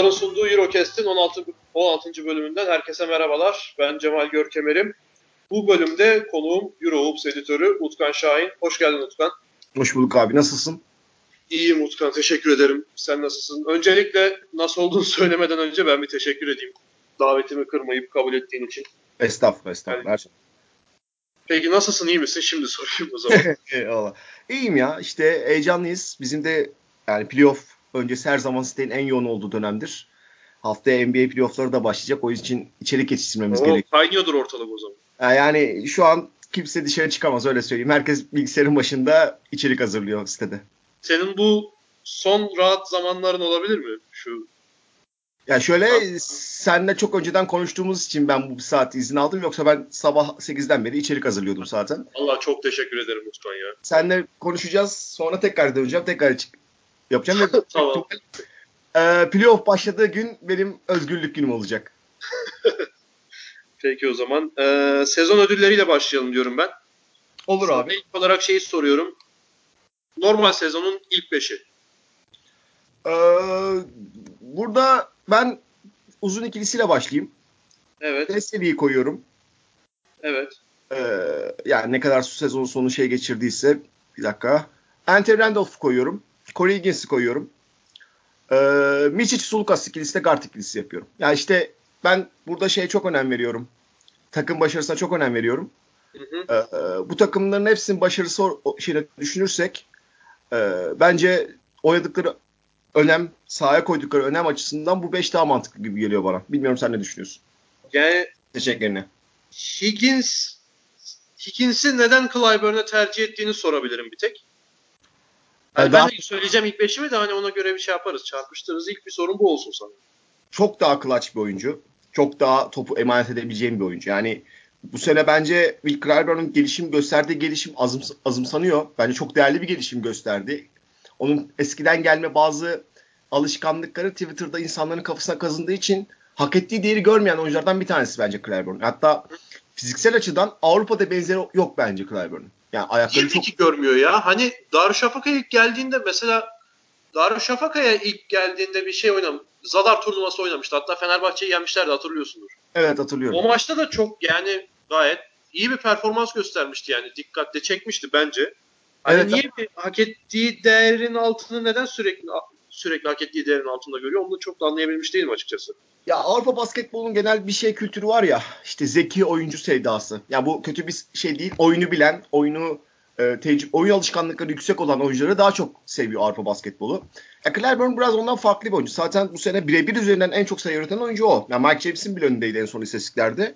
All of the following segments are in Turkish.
Sahaların sunduğu Eurocast'in 16. 16. bölümünden herkese merhabalar. Ben Cemal Görkemer'im. Bu bölümde konuğum Eurohoops editörü Utkan Şahin. Hoş geldin Utkan. Hoş bulduk abi. Nasılsın? İyiyim Utkan. Teşekkür ederim. Sen nasılsın? Öncelikle nasıl olduğunu söylemeden önce ben bir teşekkür edeyim. Davetimi kırmayıp kabul ettiğin için. Estağfurullah, estağfurullah. Yani, Peki nasılsın? iyi misin? Şimdi sorayım o zaman. Eyvallah. İyiyim ya. İşte heyecanlıyız. Bizim de yani playoff öncesi her zaman sitenin en yoğun olduğu dönemdir. Haftaya NBA playoffları da başlayacak. O için içerik yetiştirmemiz gerekiyor. Kaynıyordur ortalık o zaman. Yani şu an kimse dışarı çıkamaz öyle söyleyeyim. Herkes bilgisayarın başında içerik hazırlıyor sitede. Senin bu son rahat zamanların olabilir mi? Şu ya şöyle seninle çok önceden konuştuğumuz için ben bu saat izin aldım. Yoksa ben sabah 8'den beri içerik hazırlıyordum zaten. Allah çok teşekkür ederim Utkan ya. Seninle konuşacağız. Sonra tekrar döneceğim. Tekrar yapacağım. Ve tamam. E, playoff başladığı gün benim özgürlük günüm olacak. Peki o zaman. E, sezon ödülleriyle başlayalım diyorum ben. Olur Sana abi. İlk olarak şeyi soruyorum. Normal sezonun ilk beşi. Ee, burada ben uzun ikilisiyle başlayayım. Evet. Veseli'yi koyuyorum. Evet. Ee, yani ne kadar su sezon sonu şey geçirdiyse bir dakika. Ante Randolph'u koyuyorum. Corey Higgins'i koyuyorum. Ee, Michic Sulukas ikilisi de guard ikilisi yapıyorum. Yani işte ben burada şeye çok önem veriyorum. Takım başarısına çok önem veriyorum. Hı hı. Ee, bu takımların hepsinin başarısı şeyine düşünürsek e, bence oynadıkları önem, sahaya koydukları önem açısından bu 5 daha mantıklı gibi geliyor bana. Bilmiyorum sen ne düşünüyorsun? Yani Teşekkürlerine. Higgins Higgins'i neden Clyburn'e tercih ettiğini sorabilirim bir tek. Yani daha- ben de söyleyeceğim ilk beşimi de hani ona göre bir şey yaparız. Çarpıştırırız. İlk bir sorun bu olsun sana. Çok daha clutch bir oyuncu. Çok daha topu emanet edebileceğim bir oyuncu. Yani bu sene bence Will Clyburn'un gelişim gösterdiği gelişim azım, azımsanıyor. Bence çok değerli bir gelişim gösterdi. Onun eskiden gelme bazı alışkanlıkları Twitter'da insanların kafasına kazındığı için hak ettiği değeri görmeyen oyunculardan bir tanesi bence Clyburn. Hatta fiziksel açıdan Avrupa'da benzeri yok bence Clyburn'un. Yani ayakları çok ki görmüyor ya. Hani Darüşşafaka'ya ilk geldiğinde mesela Darüşşafaka'ya ilk geldiğinde bir şey oynamış. Zadar turnuvası oynamıştı. Hatta Fenerbahçe'yi yenmişlerdi hatırlıyorsundur. evet hatırlıyorum. O maçta da çok yani gayet iyi bir performans göstermişti yani. Dikkatle çekmişti bence. Hani Evet. niye bir hak ettiği değerin altını neden sürekli sürekli hak ettiği değerin altında görüyor? Onu da çok da anlayabilmiş değilim açıkçası. Ya Avrupa basketbolunun genel bir şey kültürü var ya işte zeki oyuncu sevdası. Ya bu kötü bir şey değil. Oyunu bilen, oyunu e, tecrü- oyun alışkanlıkları yüksek olan oyuncuları daha çok seviyor Avrupa basketbolu. Ya Clyburn biraz ondan farklı bir oyuncu. Zaten bu sene birebir üzerinden en çok sayı üreten oyuncu o. Ya Mike James'in bile önündeydi en son istatistiklerde.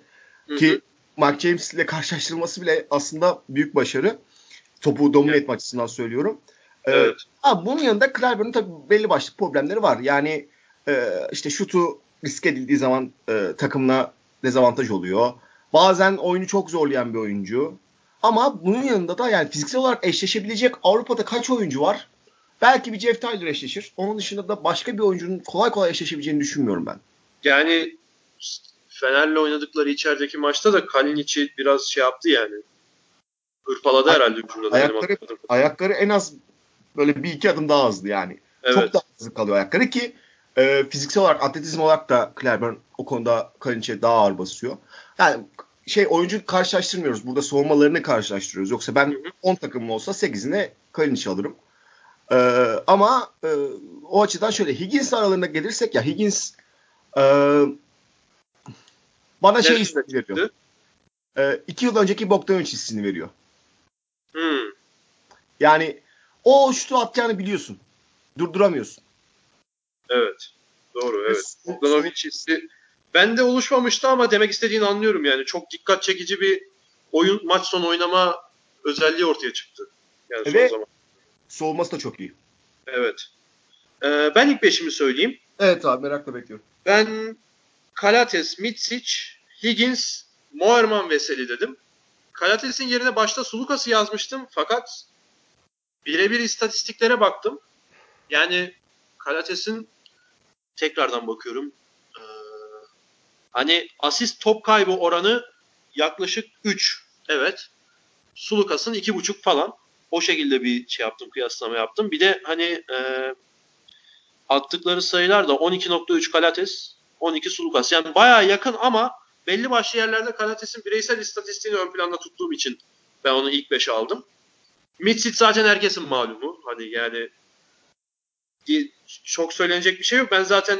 Ki. Mike James ile karşılaştırılması bile aslında büyük başarı. Topu domine etme açısından söylüyorum. Evet. Ha, bunun yanında Clyburn'un tabii belli başlı problemleri var. Yani e, işte şutu risk edildiği zaman e, takımla dezavantaj oluyor. Bazen oyunu çok zorlayan bir oyuncu. Ama bunun yanında da yani fiziksel olarak eşleşebilecek Avrupa'da kaç oyuncu var? Belki bir Jeff Tyler eşleşir. Onun dışında da başka bir oyuncunun kolay kolay eşleşebileceğini düşünmüyorum ben. Yani Fener'le oynadıkları içerideki maçta da Kalinic'i biraz şey yaptı yani. Hırpaladı Ay- herhalde hücumda. Ayakları, ayakları en az böyle bir iki adım daha hızlı yani. Evet. Çok daha hızlı kalıyor ayakları ki e, fiziksel olarak atletizm olarak da Clyburn o konuda Kalinic'e daha ağır basıyor. Yani şey oyuncu karşılaştırmıyoruz. Burada savunmalarını karşılaştırıyoruz. Yoksa ben Hı hı. 10 takımım olsa 8'ine Kalinic alırım. E, ama e, o açıdan şöyle Higgins aralarına gelirsek ya Higgins e, bana şey hissini veriyor. E, iki yıl önceki Bogdanovic hissini veriyor. Hmm. Yani o şutu atacağını biliyorsun. Durduramıyorsun. Evet. Doğru evet. Ve- Bogdanovic hissi bende oluşmamıştı ama demek istediğini anlıyorum yani. Çok dikkat çekici bir oyun maç sonu oynama özelliği ortaya çıktı. Yani son Ve- zaman. Soğuması da çok iyi. Evet. Ee, ben ilk beşimi söyleyeyim. Evet abi merakla bekliyorum. Ben Kalates, Mitsic, Higgins, Moerman Veseli dedim. Kalates'in yerine başta Sulukas'ı yazmıştım fakat birebir istatistiklere baktım. Yani Kalates'in tekrardan bakıyorum. Ee, hani asist top kaybı oranı yaklaşık 3. Evet. Sulukas'ın 2,5 falan. O şekilde bir şey yaptım, kıyaslama yaptım. Bir de hani e, attıkları sayılar da 12.3 Kalates, 12 Sulukas. Yani bayağı yakın ama belli başlı yerlerde Kalates'in bireysel istatistiğini ön planda tuttuğum için ben onu ilk 5'e aldım. Midsit zaten herkesin malumu. Hani yani çok söylenecek bir şey yok. Ben zaten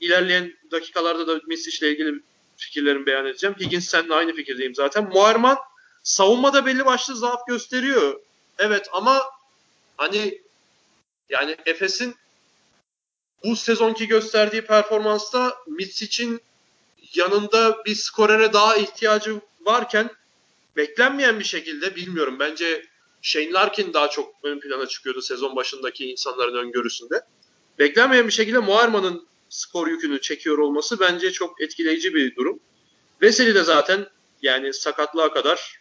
ilerleyen dakikalarda da Mitsic ile ilgili fikirlerimi beyan edeceğim. Higgins seninle aynı fikirdeyim zaten. Muharman savunmada belli başlı zaaf gösteriyor. Evet ama hani yani Efes'in bu sezonki gösterdiği performansta Mitsic'in yanında bir skorere daha ihtiyacı varken beklenmeyen bir şekilde bilmiyorum. Bence Shane Larkin daha çok ön plana çıkıyordu sezon başındaki insanların öngörüsünde. Beklenmeyen bir şekilde Muarman'ın skor yükünü çekiyor olması bence çok etkileyici bir durum. Veseli de zaten yani sakatlığa kadar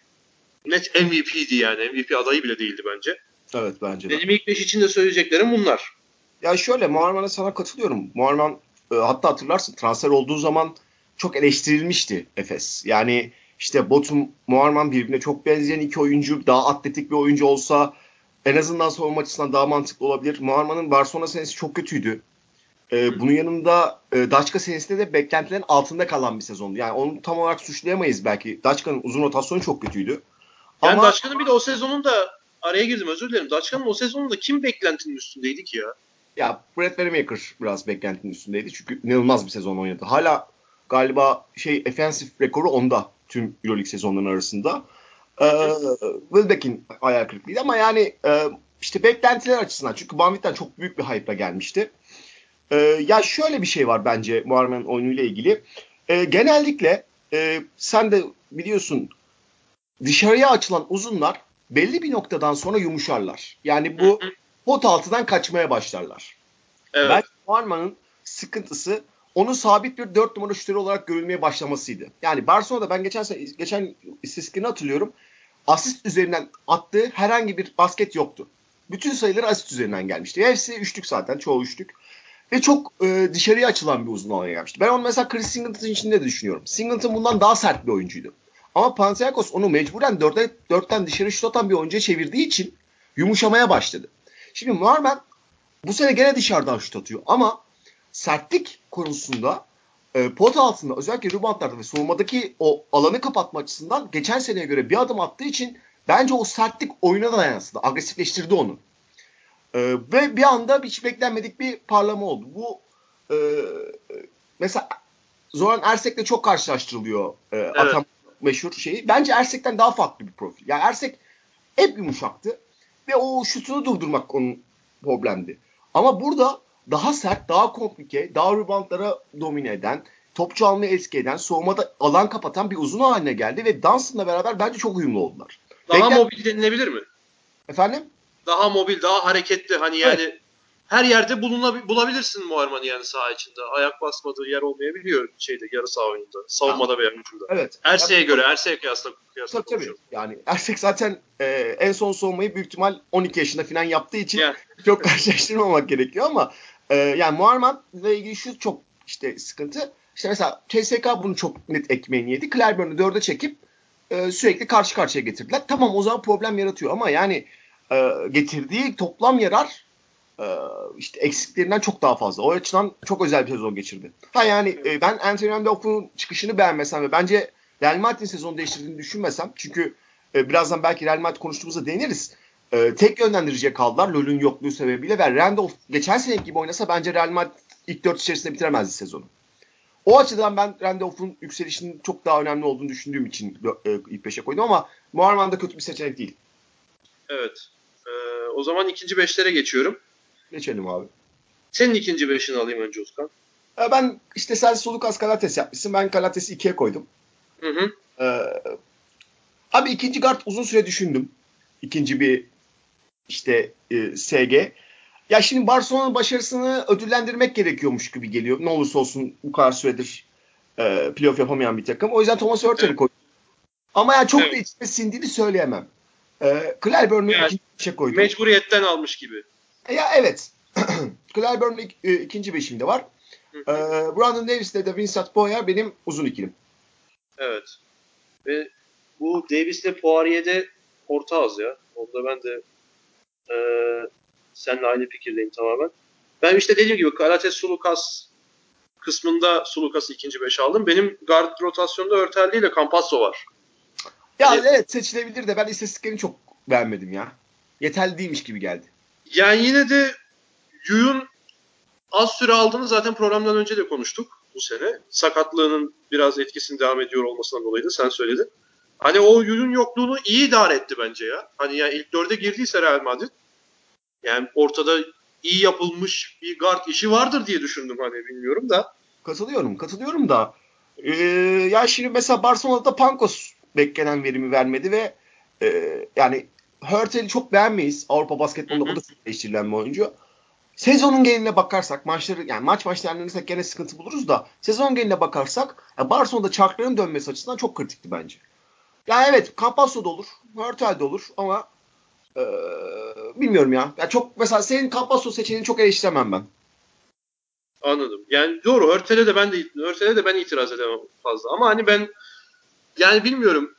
net MVP'di yani. MVP adayı bile değildi bence. Evet bence de. Benim ilk beş için de söyleyeceklerim bunlar. Ya şöyle Muharman'a sana katılıyorum. Muharman e, hatta hatırlarsın transfer olduğu zaman çok eleştirilmişti Efes. Yani işte Botum, Muharman birbirine çok benzeyen iki oyuncu. Daha atletik bir oyuncu olsa en azından savunma açısından daha mantıklı olabilir. Muharman'ın Barcelona senesi çok kötüydü. Ee, bunun yanında e, Daçka senesinde de beklentilerin altında kalan bir sezondu. Yani onu tam olarak suçlayamayız belki. Daçka'nın uzun rotasyonu çok kötüydü. Yani Ama... Daçka'nın bir de o sezonun da araya girdim özür dilerim. Daçka'nın o sezonunda kim beklentinin üstündeydi ki ya? Ya Brett Wanamaker biraz beklentinin üstündeydi. Çünkü inanılmaz bir sezon oynadı. Hala galiba şey offensive rekoru onda tüm Euroleague sezonlarının arasında. Ee, Wilbeck'in ayağı kırıklıydı ama yani e, işte beklentiler açısından çünkü Banvit'ten çok büyük bir hype'la gelmişti. Ee, ya şöyle bir şey var bence Muharrem'in oyunuyla ilgili. Ee, genellikle e, sen de biliyorsun dışarıya açılan uzunlar belli bir noktadan sonra yumuşarlar. Yani bu pot altından kaçmaya başlarlar. Evet. Ben Muharrem'in sıkıntısı onun sabit bir 4 numara şütörü olarak görülmeye başlamasıydı. Yani Barcelona'da ben geçen geçen istatistikini hatırlıyorum. Asist üzerinden attığı herhangi bir basket yoktu. Bütün sayıları asist üzerinden gelmişti. Hepsi üçlük zaten. Çoğu üçlük. Ve çok e, dışarıya açılan bir uzun alana gelmişti. Ben onu mesela Chris Singleton içinde de düşünüyorum. Singleton bundan daha sert bir oyuncuydu. Ama Panathinaikos onu mecburen 4'ten, 4'ten dışarı şut atan bir oyuncuya çevirdiği için yumuşamaya başladı. Şimdi Marman bu sene gene dışarıdan şut atıyor ama sertlik konusunda e, pot altında özellikle reboundlarda ve savunmadaki o alanı kapatma açısından geçen seneye göre bir adım attığı için bence o sertlik oyuna da yansıdı. Agresifleştirdi onu. E, ve bir anda hiç beklenmedik bir parlama oldu. Bu e, mesela Zoran Ersek'le çok karşılaştırılıyor e, evet. atam meşhur şeyi. Bence Ersek'ten daha farklı bir profil. Yani Ersek hep yumuşaktı ve o şutunu durdurmak onun problemdi. Ama burada daha sert, daha komplike, daha reboundlara domine eden, topçu almayı etki eden, soğumada alan kapatan bir uzun haline geldi ve Dunstan'la beraber bence çok uyumlu oldular. Daha Beklen... mobil denilebilir mi? Efendim? Daha mobil, daha hareketli. Hani yani evet. her yerde bulunab- bulabilirsin Muharman'ı yani saha içinde. Ayak basmadığı yer olmayabiliyor şeyde yarı saha oyununda. Savunmada veya hücumda. Evet. Ersek'e göre, Ersek'e kıyasla, kıyasla tabii, tabii. Yani Ersek zaten e, en son savunmayı büyük ihtimal 12 yaşında falan yaptığı için yani. çok karşılaştırmamak gerekiyor ama e, yani Muharman'la ilgili şu çok işte sıkıntı. İşte mesela CSK bunu çok net ekmeğini yedi. Clyburn'u dörde çekip e, sürekli karşı karşıya getirdiler. Tamam o zaman problem yaratıyor ama yani e, getirdiği toplam yarar e, işte eksiklerinden çok daha fazla. O açıdan çok özel bir sezon geçirdi. Ha yani e, ben Anthony Randolph'un çıkışını beğenmesem ve bence Real Madrid'in sezonu değiştirdiğini düşünmesem çünkü e, birazdan belki Real Madrid konuştuğumuzda değiniriz. E, tek yönlendirici kaldılar LoL'ün yokluğu sebebiyle ve Randolph geçen sene gibi oynasa bence Real Madrid ilk dört içerisinde bitiremezdi sezonu. O açıdan ben Randolph'un yükselişinin çok daha önemli olduğunu düşündüğüm için e, ilk beşe koydum ama Muharman da kötü bir seçenek değil. Evet. Ee, o zaman ikinci beşlere geçiyorum. Geçelim abi. Senin ikinci beşini alayım önce Özkan. Ee, ben işte sen Solukas Kalates yapmışsın. Ben Kalates'i ikiye koydum. Hı hı. Ee, abi ikinci guard uzun süre düşündüm. İkinci bir işte e, SG. Ya şimdi Barcelona'nın başarısını ödüllendirmek gerekiyormuş gibi geliyor. Ne olursa olsun bu kadar süredir e, playoff yapamayan bir takım. O yüzden Thomas Hurtel'i evet. koydum. Ama yani çok evet. da içime sindiğini söyleyemem. E, Clyburn'u yani, ikinci beşe koydum. Mecburiyetten almış gibi. E, ya evet. Clyburn ik, e, ikinci beşimde var. e, Brandon Davis ile de Vincent Boyer benim uzun ikilim. Evet. Ve bu Davis ile Poirier'de orta az ya. Onda ben de e, seninle aynı fikirdeyim tamamen. Ben işte dediğim gibi Karates Sulukas kısmında Sulukas'ı ikinci beş aldım. Benim guard rotasyonda Örtelli ile Campasso var. Ya hani, evet seçilebilir de ben istatistiklerini çok beğenmedim ya. Yeterli değilmiş gibi geldi. Yani yine de Yuyun az süre aldığını zaten programdan önce de konuştuk bu sene. Sakatlığının biraz etkisini devam ediyor olmasından dolayı da sen söyledin. Hani o Yuyun yokluğunu iyi idare etti bence ya. Hani yani ilk dörde girdiyse Real Madrid yani ortada iyi yapılmış bir guard işi vardır diye düşündüm hani bilmiyorum da. Katılıyorum, katılıyorum da. Ee, ya şimdi mesela Barcelona'da Pankos beklenen verimi vermedi ve e, yani Hurtel'i çok beğenmeyiz. Avrupa basketbolunda o da çok değiştirilen bir oyuncu. Sezonun geneline bakarsak maçları yani maç maç değerlendirirsek gene sıkıntı buluruz da sezon geneline bakarsak yani Barcelona'da çarkların dönmesi açısından çok kritikti bence. Ya evet Campasso da olur, Hurtel de olur ama ee, bilmiyorum ya. ya. Çok mesela senin Campasso seçeneğini çok eleştiremem ben. Anladım. Yani doğru. Örtel'e de ben de Örtel'e de ben itiraz edemem fazla. Ama hani ben yani bilmiyorum.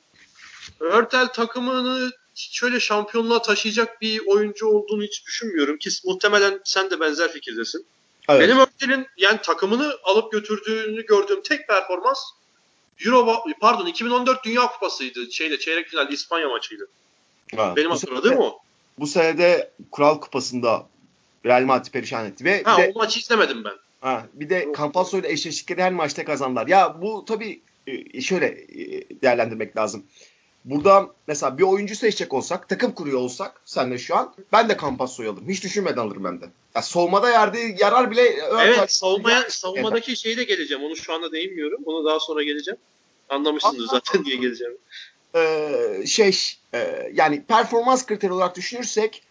Örtel takımını şöyle şampiyonluğa taşıyacak bir oyuncu olduğunu hiç düşünmüyorum ki muhtemelen sen de benzer fikirdesin. Evet. Benim Örtel'in yani takımını alıp götürdüğünü gördüğüm tek performans Euro pardon 2014 Dünya Kupası'ydı. Şeyde çeyrek final İspanya maçıydı. Ha, Benim hatırladığım o. Bu senede Kural Kupası'nda Real Madrid perişan etti. Ve ha, de, o maçı izlemedim ben. Ha, bir de Campasso ile eşleştikleri her maçta kazandılar. Ya bu tabii e, şöyle e, değerlendirmek lazım. Burada mesela bir oyuncu seçecek olsak, takım kuruyor olsak senle şu an ben de Campasso'yu alırım. Hiç düşünmeden alırım ben de. Ya soğumada yerde yarar bile Evet, savunmaya, savunmadaki şeyi de geleceğim. Onu şu anda değinmiyorum. Onu daha sonra geleceğim. Anlamışsındır zaten diye geleceğim. Ee, şey e, yani performans kriteri olarak düşünürsek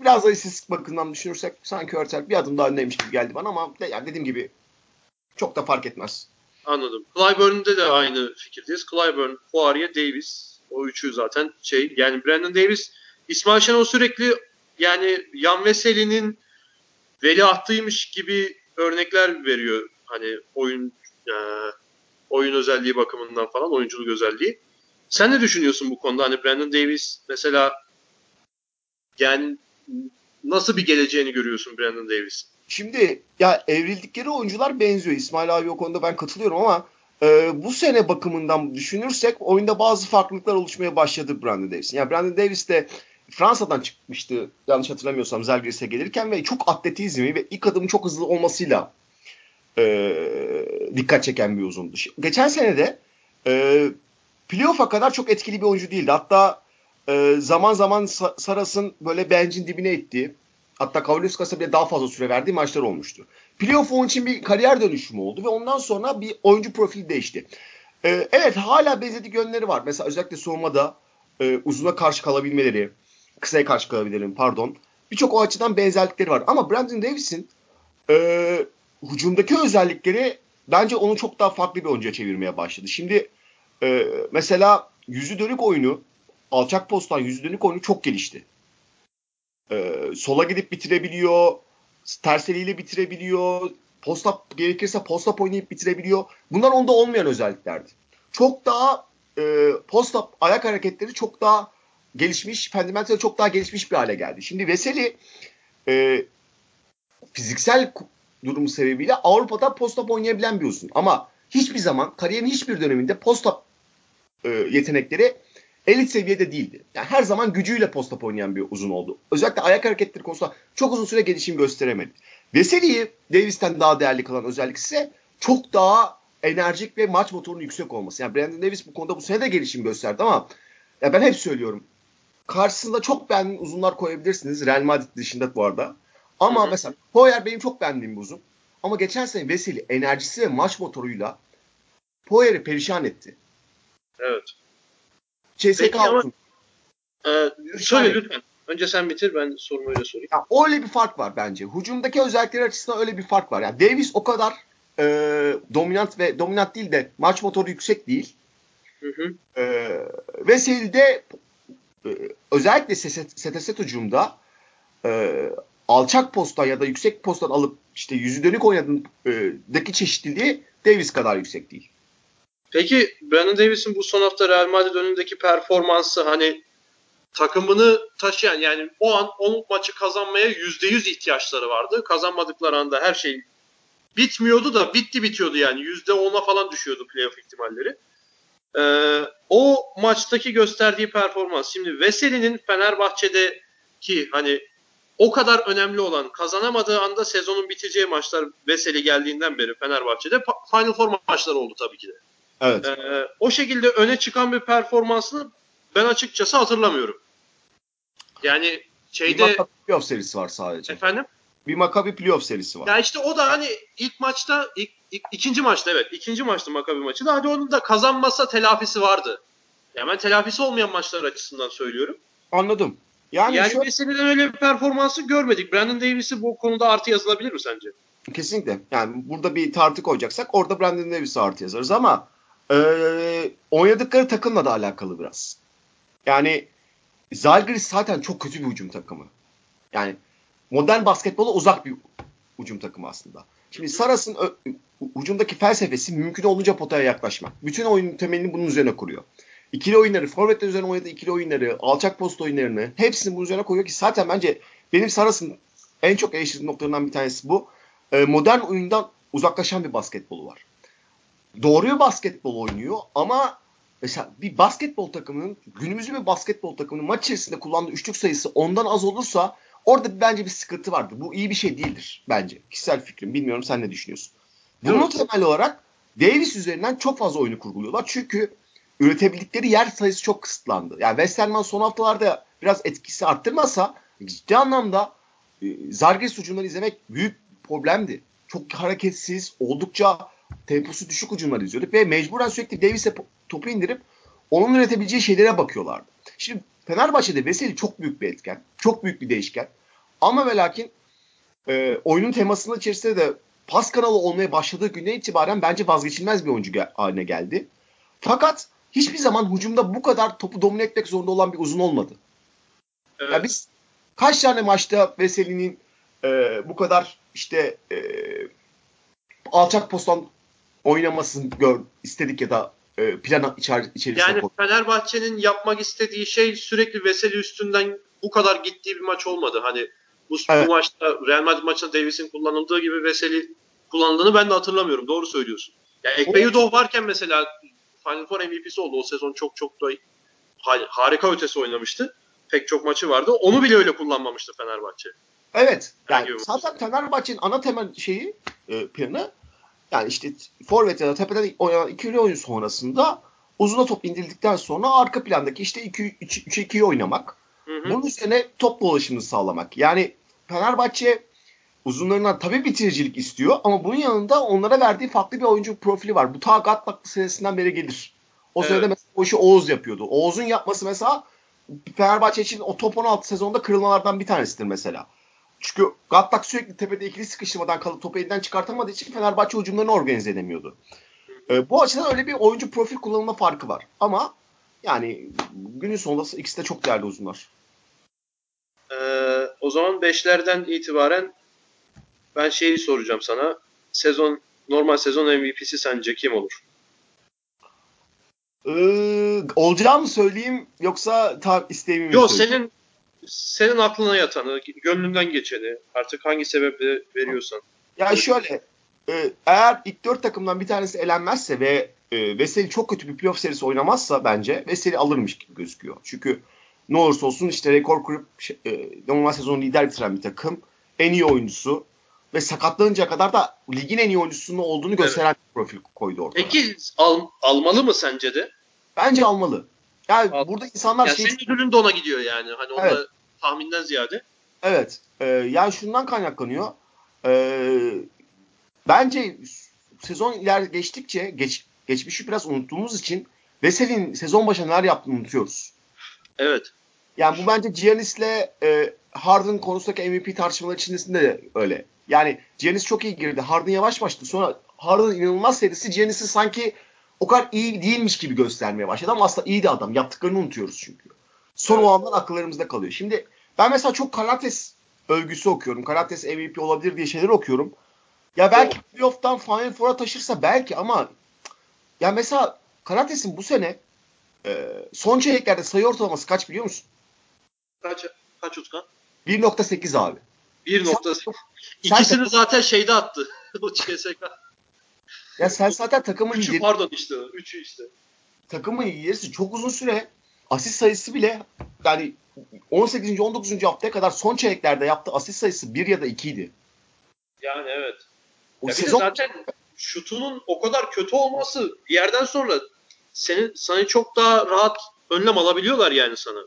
biraz da istatistik bakımından düşünürsek sanki Örtel bir adım daha öndeymiş gibi geldi bana ama yani dediğim gibi çok da fark etmez. Anladım. Clyburn'de de aynı fikirdeyiz. Clyburn, Poirier, Davis. O üçü zaten şey yani Brandon Davis, İsmail Şenol sürekli yani Yan Veseli'nin veliahtıymış gibi örnekler veriyor. Hani oyun e, oyun özelliği bakımından falan, oyunculuk özelliği. Sen ne düşünüyorsun bu konuda? Hani Brandon Davis mesela yani nasıl bir geleceğini görüyorsun Brandon Davis? Şimdi ya evrildikleri oyuncular benziyor. İsmail abi o konuda ben katılıyorum ama e, bu sene bakımından düşünürsek oyunda bazı farklılıklar oluşmaya başladı Brandon Davis'in. Yani Brandon Davis de Fransa'dan çıkmıştı yanlış hatırlamıyorsam Zalgiris'e gelirken ve çok atletizmi ve ilk adımı çok hızlı olmasıyla e, dikkat çeken bir uzundu. Geçen sene de e, playoff'a kadar çok etkili bir oyuncu değildi. Hatta e, zaman zaman Saras'ın böyle bencin dibine ettiği hatta Kavaliuskas'a bile daha fazla süre verdiği maçlar olmuştu. Playoff onun için bir kariyer dönüşümü oldu ve ondan sonra bir oyuncu profili değişti. E, evet hala benzedik yönleri var. Mesela özellikle soğumada e, uzuna karşı kalabilmeleri, kısaya karşı kalabilmeleri pardon. Birçok o açıdan benzerlikleri var. Ama Brandon Davis'in e, hücumdaki özellikleri bence onu çok daha farklı bir oyuncuya çevirmeye başladı. Şimdi e, mesela yüzü dönük oyunu alçak posttan yüzü dönük oyunu çok gelişti. E, sola gidip bitirebiliyor. Ters eliyle bitirebiliyor. Posta gerekirse posta oynayıp bitirebiliyor. Bunlar onda olmayan özelliklerdi. Çok daha e, posta ayak hareketleri çok daha gelişmiş, fundamental çok daha gelişmiş bir hale geldi. Şimdi Veseli e, fiziksel durumu sebebiyle Avrupa'da posta oynayabilen bir uzun. Ama hiçbir zaman kariyerin hiçbir döneminde posta e, yetenekleri elit seviyede değildi. Yani her zaman gücüyle post oynayan bir uzun oldu. Özellikle ayak hareketleri konusunda çok uzun süre gelişim gösteremedi. Veseli'yi Davis'ten daha değerli kılan özellik ise çok daha enerjik ve maç motorunun yüksek olması. Yani Brandon Davis bu konuda bu sene de gelişim gösterdi ama ya ben hep söylüyorum. Karşısında çok beğendiğim uzunlar koyabilirsiniz. Real Madrid dışında bu arada. Ama Hı-hı. mesela Poyer benim çok beğendiğim bir uzun. Ama geçen sene Veseli enerjisi ve maç motoruyla Poyer'i perişan etti. Evet. CSK altın. E, söyle lütfen. Önce sen bitir ben sorumu öyle sorayım. Ya, öyle bir fark var bence. Hücumdaki özellikler açısından öyle bir fark var. Yani Davis o kadar e, dominant ve dominant değil de maç motoru yüksek değil. Hı hı. E, Veseli'de e, özellikle set hücumda e, alçak posttan ya da yüksek posttan alıp işte yüzü dönük oynadığındaki çeşitliliği Davis kadar yüksek değil. Peki Brandon Davis'in bu son hafta Real Madrid önündeki performansı hani takımını taşıyan yani o an o maçı kazanmaya yüzde yüz ihtiyaçları vardı. Kazanmadıkları anda her şey bitmiyordu da bitti bitiyordu yani. Yüzde ona falan düşüyordu playoff ihtimalleri. Ee, o maçtaki gösterdiği performans. Şimdi Veseli'nin Fenerbahçe'deki hani o kadar önemli olan kazanamadığı anda sezonun biteceği maçlar Veseli geldiğinden beri Fenerbahçe'de Final Four maçları oldu tabii ki de. Evet. Ee, o şekilde öne çıkan bir performansını ben açıkçası hatırlamıyorum. Yani şeyde... Bir Maccabi playoff serisi var sadece. Efendim? Bir Maccabi playoff serisi var. Ya işte o da hani ilk maçta, ilk, ilk, ikinci maçta evet. ikinci maçta Maccabi maçı da hadi onun da kazanmasa telafisi vardı. Yani ben telafisi olmayan maçlar açısından söylüyorum. Anladım. Yani, yani şu... Veseli'den öyle bir performansı görmedik. Brandon Davis'i bu konuda artı yazılabilir mi sence? Kesinlikle. Yani burada bir tartı koyacaksak orada Brandon Davis'e artı yazarız ama e, oynadıkları takımla da alakalı biraz. Yani Zalgiris zaten çok kötü bir hücum takımı. Yani modern basketbola uzak bir hücum takımı aslında. Şimdi Saras'ın hücumdaki felsefesi mümkün olunca potaya yaklaşmak. Bütün oyunun temelini bunun üzerine kuruyor. İkili oyunları, forvetler üzerine oynadığı ikili oyunları, alçak post oyunlarını hepsini bunun üzerine koyuyor ki zaten bence benim Saras'ın en çok eleştirdiğim noktalarından bir tanesi bu. E, modern oyundan uzaklaşan bir basketbolu var. Doğru bir basketbol oynuyor ama mesela bir basketbol takımının günümüzün bir basketbol takımının maç içerisinde kullandığı üçlük sayısı ondan az olursa orada bence bir sıkıntı vardır. Bu iyi bir şey değildir bence. Kişisel fikrim. Bilmiyorum sen ne düşünüyorsun. Bunun temel olarak Davis üzerinden çok fazla oyunu kurguluyorlar. Çünkü üretebildikleri yer sayısı çok kısıtlandı. Yani Westerman son haftalarda biraz etkisi arttırmasa ciddi anlamda e, Zargis hücumları izlemek büyük problemdi. Çok hareketsiz, oldukça temposu düşük hücumlar izliyorduk ve mecburen sürekli Davis'e topu indirip onun üretebileceği şeylere bakıyorlardı. Şimdi Fenerbahçe'de Veseli çok büyük bir etken, çok büyük bir değişken. Ama ve lakin e, oyunun temasının içerisinde de pas kanalı olmaya başladığı günden itibaren bence vazgeçilmez bir oyuncu haline geldi. Fakat hiçbir zaman hücumda bu kadar topu domine etmek zorunda olan bir uzun olmadı. Evet. Yani biz kaç tane maçta Veseli'nin e, bu kadar işte e, alçak postan oynamasını gör istedik ya da e, plan içer, içerisinde Yani. Fenerbahçe'nin yapmak istediği şey sürekli Veseli üstünden bu kadar gittiği bir maç olmadı. Hani bu, evet. bu maçta Real Madrid maçında Davis'in kullanıldığı gibi Veseli kullanıldığını ben de hatırlamıyorum. Doğru söylüyorsun. Yani Ekpeyudov varken mesela Final Four MVP'si oldu. O sezon çok çok da harika ötesi oynamıştı. Pek çok maçı vardı. Onu bile öyle kullanmamıştı Fenerbahçe. Evet. Yani zaten Fenerbahçe'nin ana temel şeyi e, planı yani işte forvet ya da tepeden oynanan ikili oyun sonrasında uzuna top indirildikten sonra arka plandaki işte 3-2'yi oynamak. Hı hı. Bunun üzerine top dolaşımını sağlamak. Yani Fenerbahçe uzunlarından tabii bitiricilik istiyor ama bunun yanında onlara verdiği farklı bir oyuncu profili var. Bu ta Gatlaklı senesinden beri gelir. O evet. sırada mesela o işi Oğuz yapıyordu. Oğuz'un yapması mesela Fenerbahçe için o top 16 sezonda kırılmalardan bir tanesidir mesela. Çünkü Gatlak sürekli tepede ikili sıkıştırmadan kalıp topu elinden çıkartamadığı için Fenerbahçe hücumlarını organize edemiyordu. Ee, bu açıdan öyle bir oyuncu profil kullanılma farkı var. Ama yani günün sonunda ikisi de çok değerli uzunlar. Ee, o zaman beşlerden itibaren ben şeyi soracağım sana. Sezon normal sezon MVP'si sence kim olur? Ee, olacağımı söyleyeyim yoksa tam isteğimi mi Yok senin senin aklına yatanı, gönlünden geçeni artık hangi sebeple veriyorsan. Ya şöyle e, eğer ilk dört takımdan bir tanesi elenmezse ve e, Veseli çok kötü bir playoff serisi oynamazsa bence Veseli alırmış gibi gözüküyor. Çünkü ne olursa olsun işte rekor kurup e, normal sezonu lider bitiren bir takım. En iyi oyuncusu ve sakatlanınca kadar da ligin en iyi oyuncusunun olduğunu gösteren evet. bir profil koydu ortaya. Peki al, almalı mı sence de? Bence almalı. Yani Al. burada insanlar yani şey... Senin ödülün de ona gidiyor yani. Hani evet. ona tahminden ziyade. Evet. E, yani şundan kaynaklanıyor. E, bence sezon iler geçtikçe geç, geçmişi biraz unuttuğumuz için Veseli'nin sezon başında neler yaptığını unutuyoruz. Evet. Yani bu bence Giannis'le e, Harden konusundaki MVP tartışmaları içerisinde de öyle. Yani Giannis çok iyi girdi. Harden yavaş başladı. Sonra Harden inanılmaz serisi Giannis'i sanki o kadar iyi değilmiş gibi göstermeye başladı ama aslında iyi de adam. Yaptıklarını unutuyoruz çünkü. Son o andan akıllarımızda kalıyor. Şimdi ben mesela çok Karates övgüsü okuyorum. Karates MVP olabilir diye şeyler okuyorum. Ya belki playoff'tan Final Four'a taşırsa belki ama ya mesela Karates'in bu sene e, son çeyreklerde sayı ortalaması kaç biliyor musun? Kaç, kaç Utkan? 1.8 abi. 1.8. İkisini sen, zaten şeyde attı. o CSK. Ya sen zaten takımın Üçü lideri. pardon işte. Üçü işte. Takımın liderisi çok uzun süre asist sayısı bile yani 18. 19. haftaya kadar son çeyreklerde yaptığı asist sayısı 1 ya da 2 idi. Yani evet. O ya sezon... zaten şutunun o kadar kötü olması bir yerden sonra seni çok daha rahat önlem alabiliyorlar yani sana.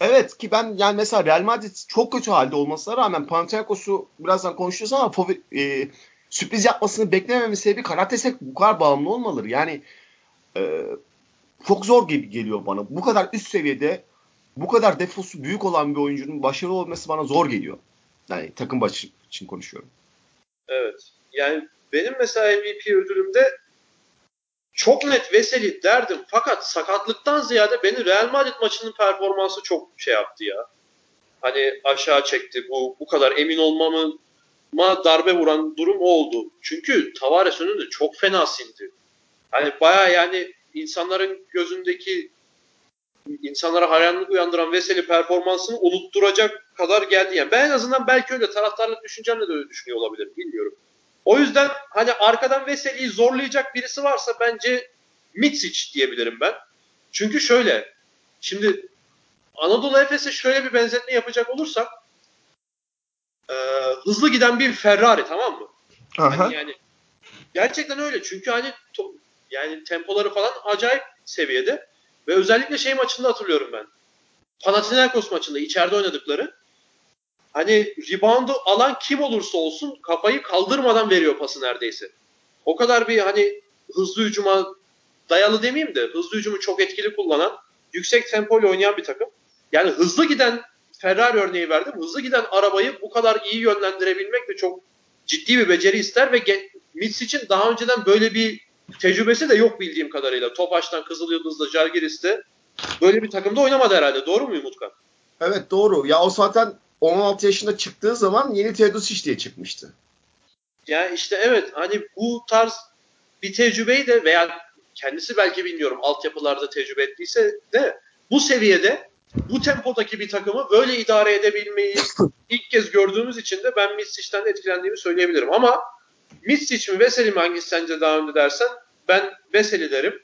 Evet ki ben yani mesela Real Madrid çok kötü halde olmasına rağmen Panathinaikos'u birazdan konuşacağız ama e, sürpriz yapmasını beklemememin sebebi Karateses bu kadar bağımlı olmaları. Yani e, çok zor gibi geliyor bana. Bu kadar üst seviyede bu kadar defosu büyük olan bir oyuncunun başarılı olması bana zor geliyor. Yani takım başı için konuşuyorum. Evet. Yani benim mesela MVP ödülümde çok net Veseli derdim. Fakat sakatlıktan ziyade beni Real Madrid maçının performansı çok şey yaptı ya. Hani aşağı çekti. Bu bu kadar emin olmama darbe vuran durum oldu. Çünkü Tavares önünde çok fena sindi. Hani baya yani insanların gözündeki insanlara hayranlık uyandıran Veseli performansını unutturacak kadar geldi. Yani ben en azından belki öyle taraftarlık düşüncemle de öyle düşünüyor olabilirim. Bilmiyorum. O yüzden hani arkadan Veseli'yi zorlayacak birisi varsa bence Mitsic diyebilirim ben. Çünkü şöyle şimdi Anadolu Efes'e şöyle bir benzetme yapacak olursak e, hızlı giden bir Ferrari tamam mı? Aha. Hani yani gerçekten öyle çünkü hani to, yani tempoları falan acayip seviyede ve özellikle şey maçında hatırlıyorum ben. Panathinaikos maçında içeride oynadıkları hani reboundu alan kim olursa olsun kafayı kaldırmadan veriyor pası neredeyse. O kadar bir hani hızlı hücuma dayalı demeyeyim de hızlı hücumu çok etkili kullanan, yüksek tempoyla oynayan bir takım. Yani hızlı giden Ferrari örneği verdim. Hızlı giden arabayı bu kadar iyi yönlendirebilmek de çok ciddi bir beceri ister ve Mitch için daha önceden böyle bir tecrübesi de yok bildiğim kadarıyla. Topaş'tan, Kızıl Yıldız'da, Jalgiris'te böyle bir takımda oynamadı herhalde. Doğru muyum Utkan? Evet doğru. Ya o zaten 16 yaşında çıktığı zaman yeni Teodosic diye çıkmıştı. Yani işte evet hani bu tarz bir tecrübeyi de veya kendisi belki bilmiyorum altyapılarda tecrübe ettiyse de bu seviyede bu tempodaki bir takımı böyle idare edebilmeyi ilk kez gördüğümüz için de ben Misic'ten etkilendiğimi söyleyebilirim. Ama Misic mi Veseli mi hangisi sence daha önde dersen ben Veseli derim.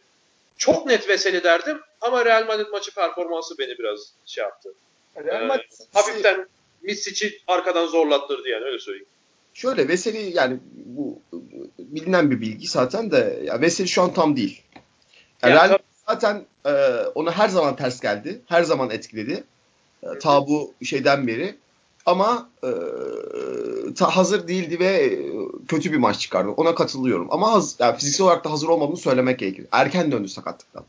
Çok net Veseli derdim ama Real Madrid maçı performansı beni biraz şey yaptı. Real ee, Madrid hafiften Misic'i arkadan zorlattırdı yani öyle söyleyeyim. Şöyle Veseli yani bu bilinen bir bilgi zaten de ya Veseli şu an tam değil. Yani yani, zaten e, ona her zaman ters geldi. Her zaman etkiledi. E, ta bu şeyden beri. Ama e, ta hazır değildi ve kötü bir maç çıkardı. Ona katılıyorum. Ama haz, yani fiziksel olarak da hazır olmadığını söylemek gerekir. Erken döndü sakatlıktan.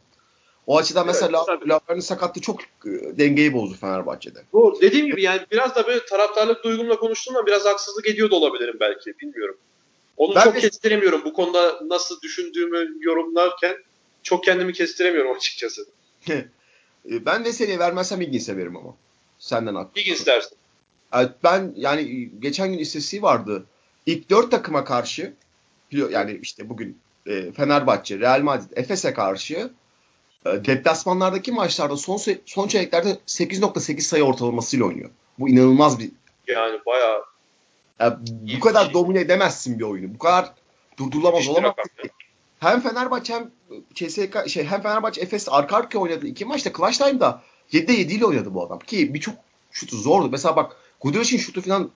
O açıdan evet, mesela Laver'in sakatlığı çok e, dengeyi bozdu Fenerbahçe'de. Doğru. Dediğim gibi yani biraz da böyle taraftarlık duygumla konuştuğumda biraz haksızlık ediyor da olabilirim belki. Bilmiyorum. Onu ben çok de... kestiremiyorum. Bu konuda nasıl düşündüğümü yorumlarken çok kendimi kestiremiyorum açıkçası. E, ben Veseli'ye vermezsem ilgini severim ama. Senden haklısın. İlgin dersin. Evet, ben yani geçen gün istatistiği vardı. İlk dört takıma karşı yani işte bugün e, Fenerbahçe, Real Madrid, Efes'e karşı e, deplasmanlardaki maçlarda son son çeyreklerde 8.8 sayı ortalamasıyla oynuyor. Bu inanılmaz bir yani bayağı yani bu kadar şey. domine edemezsin bir oyunu. Bu kadar durdurulamaz olamaz. Hem Fenerbahçe hem CSK şey hem Fenerbahçe Efes arka arkaya oynadı. iki maçta Clash Time'da 7'de 7 ile oynadı bu adam. Ki birçok şutu zordu. Mesela bak Guduric'in şutu falan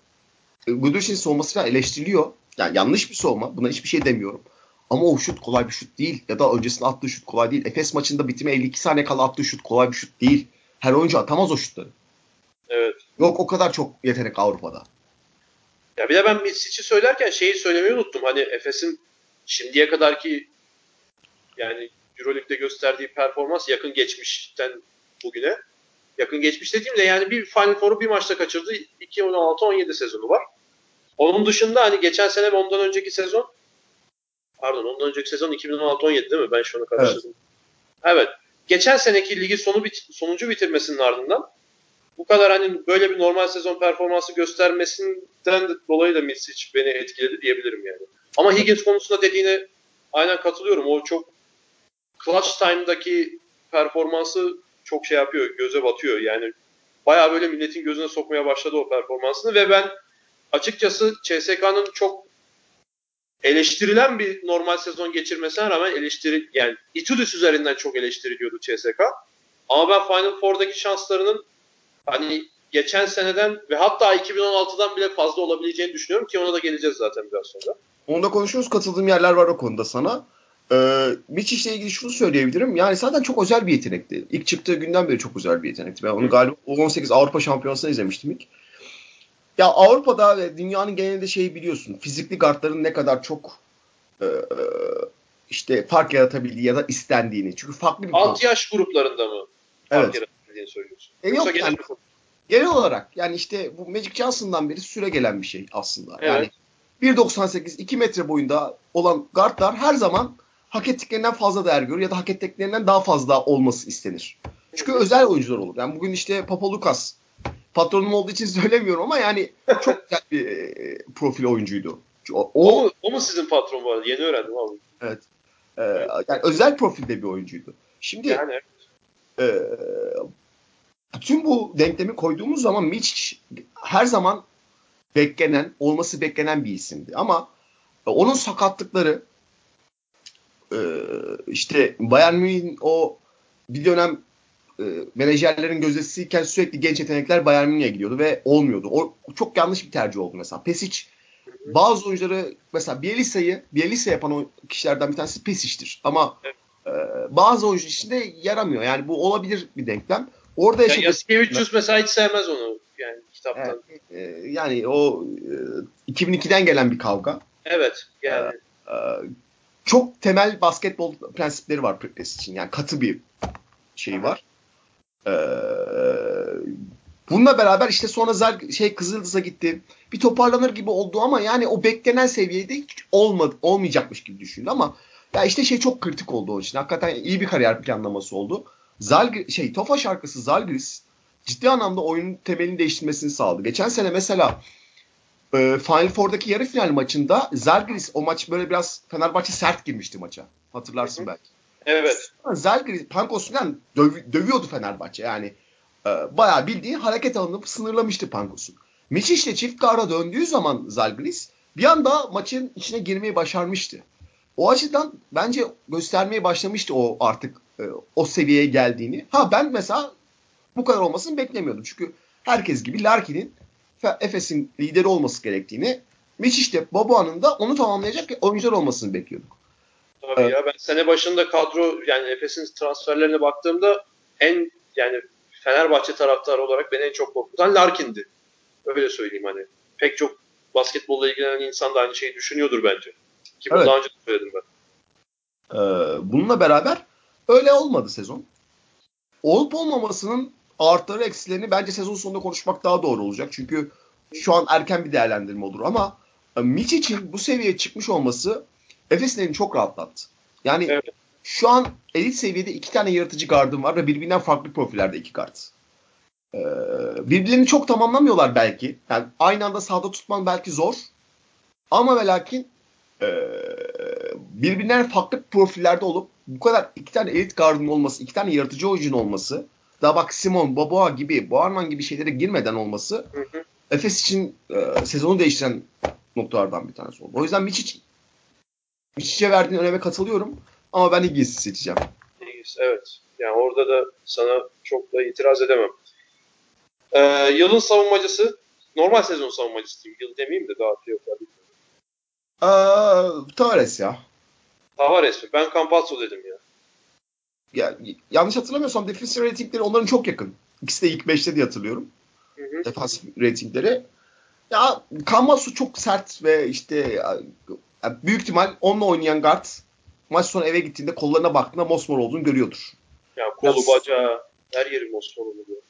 Guduric'in savunması falan eleştiriliyor. Yani yanlış bir savunma. Buna hiçbir şey demiyorum. Ama o şut kolay bir şut değil. Ya da öncesinde attığı şut kolay değil. Efes maçında bitime 52 saniye kala attığı şut kolay bir şut değil. Her oyuncu atamaz o şutları. Evet. Yok o kadar çok yetenek Avrupa'da. Ya bir de ben Mitsic'i söylerken şeyi söylemeyi unuttum. Hani Efes'in şimdiye kadar ki yani Euroleague'de gösterdiği performans yakın geçmişten bugüne. Yakın geçmiş dediğimde yani bir Final Four'u bir maçta kaçırdı. 2016-17 sezonu var. Onun dışında hani geçen sene ve ondan önceki sezon pardon ondan önceki sezon 2016-17 değil mi? Ben şu an karıştırdım. Evet. evet. Geçen seneki ligi sonu bit sonuncu bitirmesinin ardından bu kadar hani böyle bir normal sezon performansı göstermesinden dolayı da Misic beni etkiledi diyebilirim yani. Ama Higgins konusunda dediğine aynen katılıyorum. O çok clutch time'daki performansı çok şey yapıyor, göze batıyor. Yani baya böyle milletin gözüne sokmaya başladı o performansını ve ben açıkçası CSK'nın çok eleştirilen bir normal sezon geçirmesine rağmen eleştiri yani Itudis üzerinden çok eleştiriliyordu CSK. Ama ben Final Four'daki şanslarının hani geçen seneden ve hatta 2016'dan bile fazla olabileceğini düşünüyorum ki ona da geleceğiz zaten biraz sonra. Onu da konuşuyoruz. Katıldığım yerler var o konuda sana. Ee, Mitch ile ilgili şunu söyleyebilirim. Yani zaten çok özel bir yetenekti. İlk çıktığı günden beri çok özel bir yetenekti. Ben onu galiba 18 Avrupa Şampiyonası'nda izlemiştim ilk. Ya Avrupa'da ve dünyanın genelinde şeyi biliyorsun. Fizikli guardların ne kadar çok e, işte fark yaratabildiği ya da istendiğini. Çünkü farklı bir Alt yaş gruplarında mı fark evet. yaratabildiğini söylüyorsun? E yok genel, yani, genel olarak yani işte bu Magic Johnson'dan beri süre gelen bir şey aslında. Evet. Yani 1.98 2 metre boyunda olan guardlar her zaman hak ettiklerinden fazla değer görür ya da hak ettiklerinden daha fazla olması istenir. Çünkü özel oyuncular olur. Yani bugün işte Papa Lucas patronum olduğu için söylemiyorum ama yani çok güzel bir e, profil oyuncuydu. O, o, mu, o mu sizin patron bu arada? Yeni öğrendim abi. Evet. Ee, yani özel profilde bir oyuncuydu. Şimdi yani. e, bütün bu denklemi koyduğumuz zaman Mitch her zaman beklenen, olması beklenen bir isimdi. Ama onun sakatlıkları e, işte Bayern Münih'in o bir dönem e, menajerlerin gözdesiyken sürekli genç yetenekler Bayern Münih'e gidiyordu ve olmuyordu. O çok yanlış bir tercih oldu mesela. Pesic bazı oyuncuları mesela Bielitsa'yı Bielitsa yapan o kişilerden bir tanesi Pesic'tir. Ama e, bazı oyuncu içinde yaramıyor. Yani bu olabilir bir denklem. Orada ya Yasikevicius mesela hiç sevmez onu yani kitaptan. Yani, e, yani o e, 2002'den gelen bir kavga. Evet yani. E, e, çok temel basketbol prensipleri var Pripyat için. Yani katı bir şey var. Ee, bununla beraber işte sonra Zer, şey Kızıldız'a gitti. Bir toparlanır gibi oldu ama yani o beklenen seviyede hiç olmadı, olmayacakmış gibi düşündü ama ya işte şey çok kritik oldu onun için. Hakikaten iyi bir kariyer planlaması oldu. Zalg şey Tofa şarkısı Zalgiris ciddi anlamda oyunun temelini değiştirmesini sağladı. Geçen sene mesela e, Final Four'daki yarı final maçında Zalgiris o maç böyle biraz Fenerbahçe sert girmişti maça. Hatırlarsın belki. Evet. Zalgiris Pankos'undan döv, dövüyordu Fenerbahçe. Yani e, bayağı bildiğin hareket alanını sınırlamıştı Pankos'un. Miçiş'le çift kara döndüğü zaman Zalgiris bir anda maçın içine girmeyi başarmıştı. O açıdan bence göstermeye başlamıştı o artık e, o seviyeye geldiğini. Ha ben mesela bu kadar olmasını beklemiyordum. Çünkü herkes gibi Larkin'in Efes'in lideri olması gerektiğini, Miçiş'te Boboa'nın da onu tamamlayacak oyuncular olmasını bekliyorduk. Tabii evet. ya ben sene başında kadro yani Efes'in transferlerine baktığımda en yani Fenerbahçe taraftarı olarak beni en çok korkutan Larkin'di. Öyle söyleyeyim hani. Pek çok basketbolla ilgilenen insan da aynı şeyi düşünüyordur bence. Ki bunu evet. daha önce de söyledim ben. Ee, bununla beraber öyle olmadı sezon. Olup olmamasının artıları eksilerini bence sezon sonunda konuşmak daha doğru olacak. Çünkü şu an erken bir değerlendirme olur ama e, Mitch için bu seviyeye çıkmış olması Efes'in çok rahatlattı. Yani evet. şu an elit seviyede iki tane yaratıcı gardım var ve birbirinden farklı profillerde iki kart. Ee, birbirlerini çok tamamlamıyorlar belki. Yani aynı anda sahada tutman belki zor. Ama ve lakin e, birbirinden farklı profillerde olup bu kadar iki tane elit gardın olması, iki tane yaratıcı oyuncunun olması, daha bak Simon, Boboa gibi, Boarman gibi şeylere girmeden olması hı hı. Efes için e, sezonu değiştiren noktalardan bir tanesi oldu. O yüzden Miçic Miçic'e verdiğin öneme katılıyorum ama ben Higgins'i seçeceğim. Higgins, evet. Yani orada da sana çok da itiraz edemem. Ee, yılın savunmacısı, normal sezon savunmacısı diyeyim. Yıl demeyeyim de daha playoff'lar Ee, Tavares ya. Tavares mi? Ben Campazzo dedim ya. Ya, yanlış hatırlamıyorsam defensive ratingleri onların çok yakın. İkisi de ilk 5'te diye hatırlıyorum. Hı Defansif ratingleri. Ya Campazzo çok sert ve işte yani büyük ihtimal onunla oynayan guard maç sonu eve gittiğinde kollarına baktığında mosmor olduğunu görüyordur. Ya kolu, Biraz... bacağı, her yeri mosmor oluyor.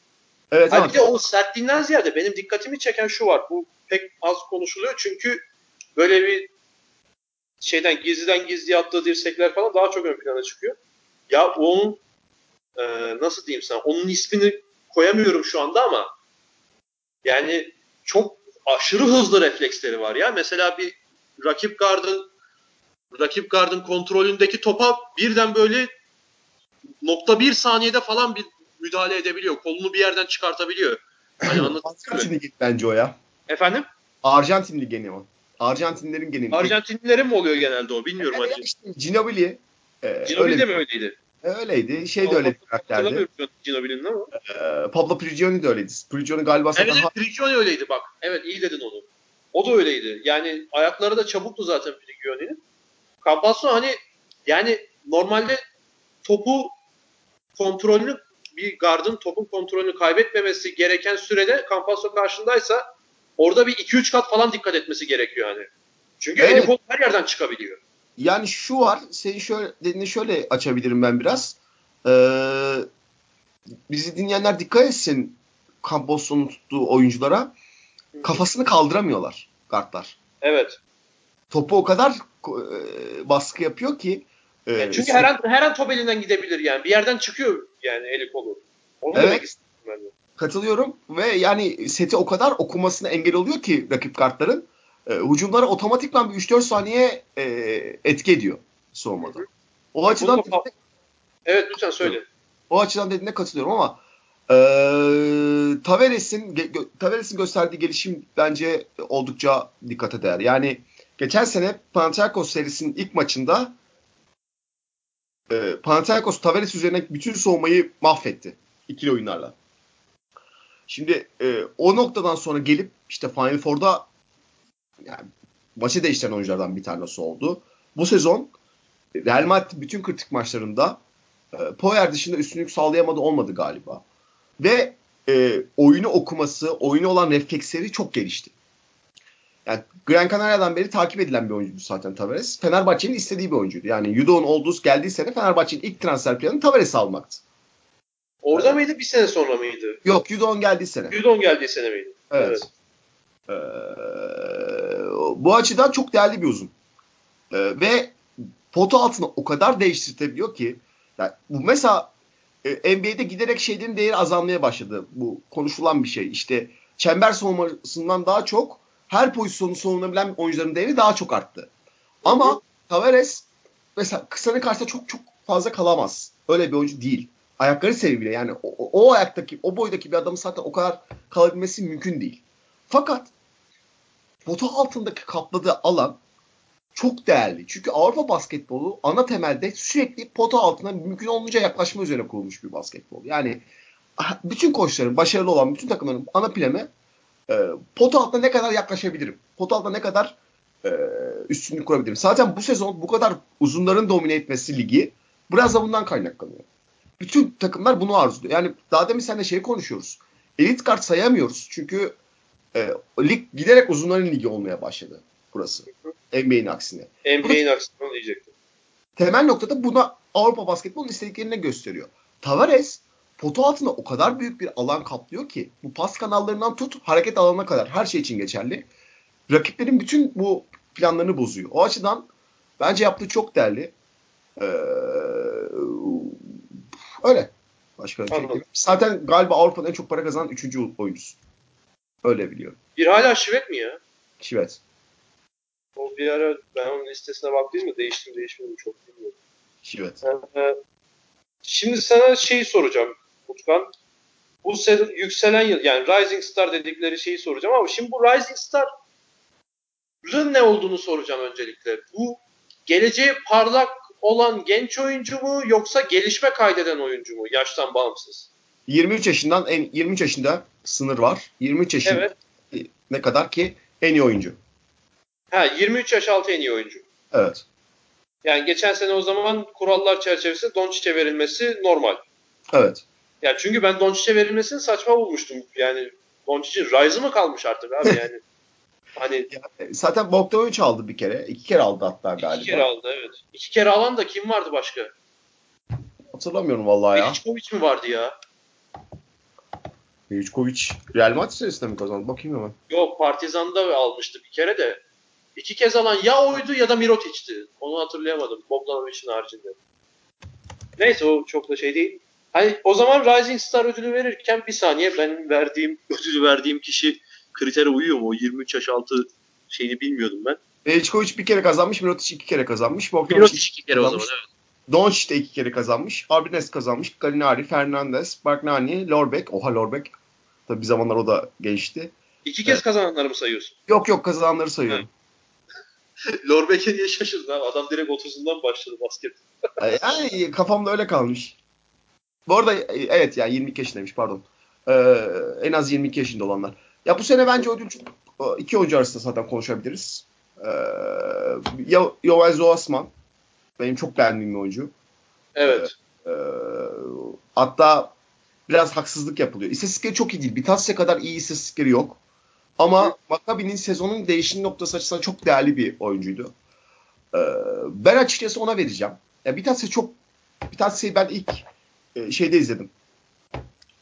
Evet, Hani bir de o sertliğinden ziyade benim dikkatimi çeken şu var. Bu pek az konuşuluyor çünkü böyle bir şeyden gizliden gizliye attığı dirsekler falan daha çok ön plana çıkıyor. Ya onun e, nasıl diyeyim sana onun ismini koyamıyorum şu anda ama yani çok aşırı hızlı refleksleri var ya. Mesela bir rakip gardın rakip gardın kontrolündeki topa birden böyle nokta bir saniyede falan bir müdahale edebiliyor. Kolunu bir yerden çıkartabiliyor. Hani Arjantin ligi bence o ya. Efendim? Arjantin ligi o. Arjantinlerin geneli. Arjantinlilerin mi oluyor genelde o? Bilmiyorum hani. işte Ginobili. E, Ginobili öyle, de mi öyleydi? öyleydi. Şey de öyle bir karakterdi. Hatırlamıyorum Ginobili'nin ama. E, Pablo Prigioni de öyleydi. Prigioni galiba zaten Evet, Prigioni öyleydi bak. Evet iyi dedin onu. O da öyleydi. Yani ayakları da çabuktu zaten Prigioni'nin. Campazzo hani yani normalde topu kontrolünü bir gardın topun kontrolünü kaybetmemesi gereken sürede Campazzo karşındaysa orada bir 2-3 kat falan dikkat etmesi gerekiyor hani. Çünkü Evet. eli kol her yerden çıkabiliyor. Yani şu var, senin şöyle dediğini şöyle açabilirim ben biraz. Ee, bizi dinleyenler dikkat etsin Campos'un tuttuğu oyunculara. Kafasını kaldıramıyorlar kartlar. Evet. Topu o kadar e, baskı yapıyor ki. e, Yani çünkü her an her an top elinden gidebilir yani. Bir yerden çıkıyor yani eli kolu. Onu Evet. demek istedim ben de. katılıyorum ve yani seti o kadar okumasına engel oluyor ki rakip kartların. E, hücumlara otomatikman bir 3-4 saniye e, etki ediyor soğumada. O açıdan Bunu Evet lütfen söyle. O açıdan dediğine katılıyorum ama e, gö- Tavares'in gösterdiği gelişim bence oldukça dikkate değer. Yani geçen sene Panathinaikos serisinin ilk maçında e, Panathinaikos Tavares üzerine bütün soğumayı mahvetti ikili oyunlarla. Şimdi e, o noktadan sonra gelip işte Final Four'da yani maçı değiştiren oyunculardan bir tanesi oldu. Bu sezon Real Madrid bütün kritik maçlarında e, Poyer dışında üstünlük sağlayamadı olmadı galiba. Ve e, oyunu okuması, oyunu olan refleksleri çok gelişti. Yani Gran Canaria'dan beri takip edilen bir oyuncuydu zaten Tavares. Fenerbahçe'nin istediği bir oyuncuydu. Yani Yudo'nun olduğu geldiği sene Fenerbahçe'nin ilk transfer planı Tavares'i almaktı. Orada mıydı bir sene sonra mıydı? Yok Yudo'nun geldiği sene. Yudon geldiği sene miydi? Evet. Ee, bu açıdan çok değerli bir uzun. Ee, ve potu altını o kadar değiştirtebiliyor ki yani bu mesela e, NBA'de giderek şeylerin değeri azalmaya başladı. Bu konuşulan bir şey. İşte çember savunmasından daha çok her pozisyonu savunabilen oyuncuların değeri daha çok arttı. Ama Tavares mesela kısanın karşısında çok çok fazla kalamaz. Öyle bir oyuncu değil. Ayakları sebebiyle yani o- o ayaktaki, o boydaki bir adamın zaten o kadar kalabilmesi mümkün değil. Fakat potu altındaki kapladığı alan çok değerli. Çünkü Avrupa basketbolu ana temelde sürekli pota altına mümkün olunca yaklaşma üzerine kurulmuş bir basketbol. Yani ah, bütün koçların, başarılı olan bütün takımların ana planı e, pota altına ne kadar yaklaşabilirim? Pota altına ne kadar e, üstünlük kurabilirim? Zaten bu sezon bu kadar uzunların domine etmesi ligi biraz da bundan kaynaklanıyor. Bütün takımlar bunu arzuluyor. Yani daha demin seninle şey konuşuyoruz. Elit kart sayamıyoruz. Çünkü e, lig giderek uzunların ligi olmaya başladı burası. NBA'nin aksine. NBA'in aksine diyecektim. Temel noktada buna Avrupa basketbolun istediklerini gösteriyor. Tavares potu altında o kadar büyük bir alan kaplıyor ki bu pas kanallarından tut hareket alanına kadar her şey için geçerli. Rakiplerin bütün bu planlarını bozuyor. O açıdan bence yaptığı çok değerli. Ee, öyle. Başka bir şey. Zaten galiba Avrupa'da en çok para kazanan 3. oyuncusu. Öyle biliyorum. Bir hala Şivet mi ya? Şivet. O bir ara ben onun listesine baktım mı değiştim değişmedi çok bilmiyorum. Şivet. Ee, şimdi sana şeyi soracağım Utkan. Bu sezon yükselen yıl yani Rising Star dedikleri şeyi soracağım ama şimdi bu Rising Star'ın ne olduğunu soracağım öncelikle. Bu geleceğe parlak olan genç oyuncu mu yoksa gelişme kaydeden oyuncu mu yaştan bağımsız? 23 yaşından en 23 yaşında sınır var. 23 yaşında Evet. ne kadar ki en iyi oyuncu. Ha 23 yaş altı en iyi oyuncu. Evet. Yani geçen sene o zaman kurallar çerçevesinde Doncic'e verilmesi normal. Evet. Yani çünkü ben Doncic'e verilmesini saçma bulmuştum. Yani Doncic'in Rise'ı mı kalmış artık abi yani? hani E, Zaten Bogdanovic aldı bir kere. iki kere aldı hatta galiba. iki kere aldı evet. İki kere alan da kim vardı başka? Hatırlamıyorum vallahi ya. Miličkovic mi vardı ya? Miličkovic Real Madrid serisinde mi kazandı? Bakayım hemen. Yok Partizan'da almıştı bir kere de. İki kez alan ya oydu ya da Mirotic'ti. Onu hatırlayamadım. Bogdanovic'in haricinde. Neyse o çok da şey değil. Hani o zaman Rising Star ödülü verirken bir saniye ben verdiğim ödülü verdiğim kişi kritere uyuyor mu? O 23 yaş altı şeyini bilmiyordum ben. Miličkovic bir kere kazanmış. Mirotic iki kere kazanmış. Bogdanovic Mirotic iki kere o zaman kazanmış. evet. Doncic de iki kere kazanmış. Arbines kazanmış. Galinari, Fernandez, Bargnani, Lorbeck. Oha Lorbeck. Tabii bir zamanlar o da gençti. İki kez evet. kazananları mı sayıyorsun? Yok yok kazananları sayıyorum. Lorbeke diye şaşırdı abi. Adam direkt 30'undan başladı basket. yani kafamda öyle kalmış. Bu arada evet yani 22 yaşındaymış pardon. Ee, en az 22 yaşında olanlar. Ya bu sene bence ödül iki oyuncu arasında zaten konuşabiliriz. Ee, Yoel Zoasman benim çok beğendiğim bir oyuncu. Evet. Ee, hatta biraz haksızlık yapılıyor. İstatistikleri çok iyi değil. Bitasya kadar iyi istatistikleri yok. Ama Maccabi'nin sezonun değişim noktası açısından çok değerli bir oyuncuydu. Ee, ben açıkçası ona vereceğim. Yani Bitasya çok Bitasya'yı ben ilk e, şeyde izledim.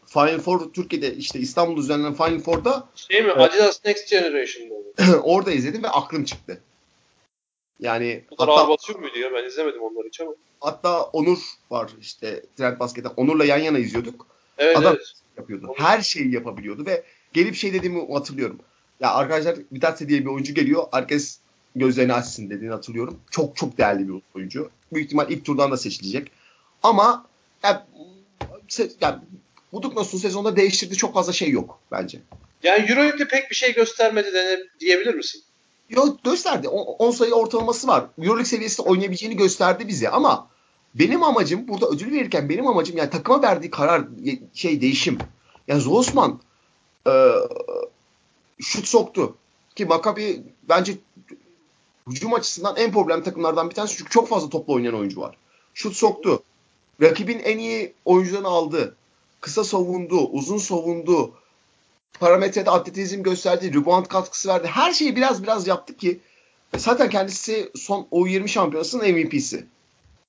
Final Four Türkiye'de işte İstanbul düzenlenen Final Four'da şey mi? Adidas Next Generation'da orada izledim ve aklım çıktı. Yani Bu hatta, ağır basıyor muydu ya? Ben izlemedim onları hiç ama. Hatta Onur var işte Trend Basket'te. Onur'la yan yana izliyorduk. Evet, Adam evet. yapıyordu. Her şeyi yapabiliyordu ve gelip şey dediğimi hatırlıyorum. Ya arkadaşlar Vitatse diye bir oyuncu geliyor. Herkes gözlerini açsın dediğini hatırlıyorum. Çok çok değerli bir oyuncu. Büyük ihtimal ilk turdan da seçilecek. Ama yani, yani Buduknos'un sezonda değiştirdiği çok fazla şey yok bence. Yani Euroleague'de pek bir şey göstermedi dene, diyebilir misin? Yok gösterdi. 10 sayı ortalaması var. Euroleague seviyesinde oynayabileceğini gösterdi bize ama benim amacım burada ödül verirken benim amacım yani takıma verdiği karar şey değişim. Yani Zosman e, şut soktu. Ki Maccabi bence hücum açısından en problem takımlardan bir tanesi çünkü çok fazla topla oynayan oyuncu var. Şut soktu. Rakibin en iyi oyuncularını aldı. Kısa savundu, uzun savundu. Parametrede atletizm gösterdi, rebound katkısı verdi. Her şeyi biraz biraz yaptı ki zaten kendisi son O20 şampiyonasının MVP'si.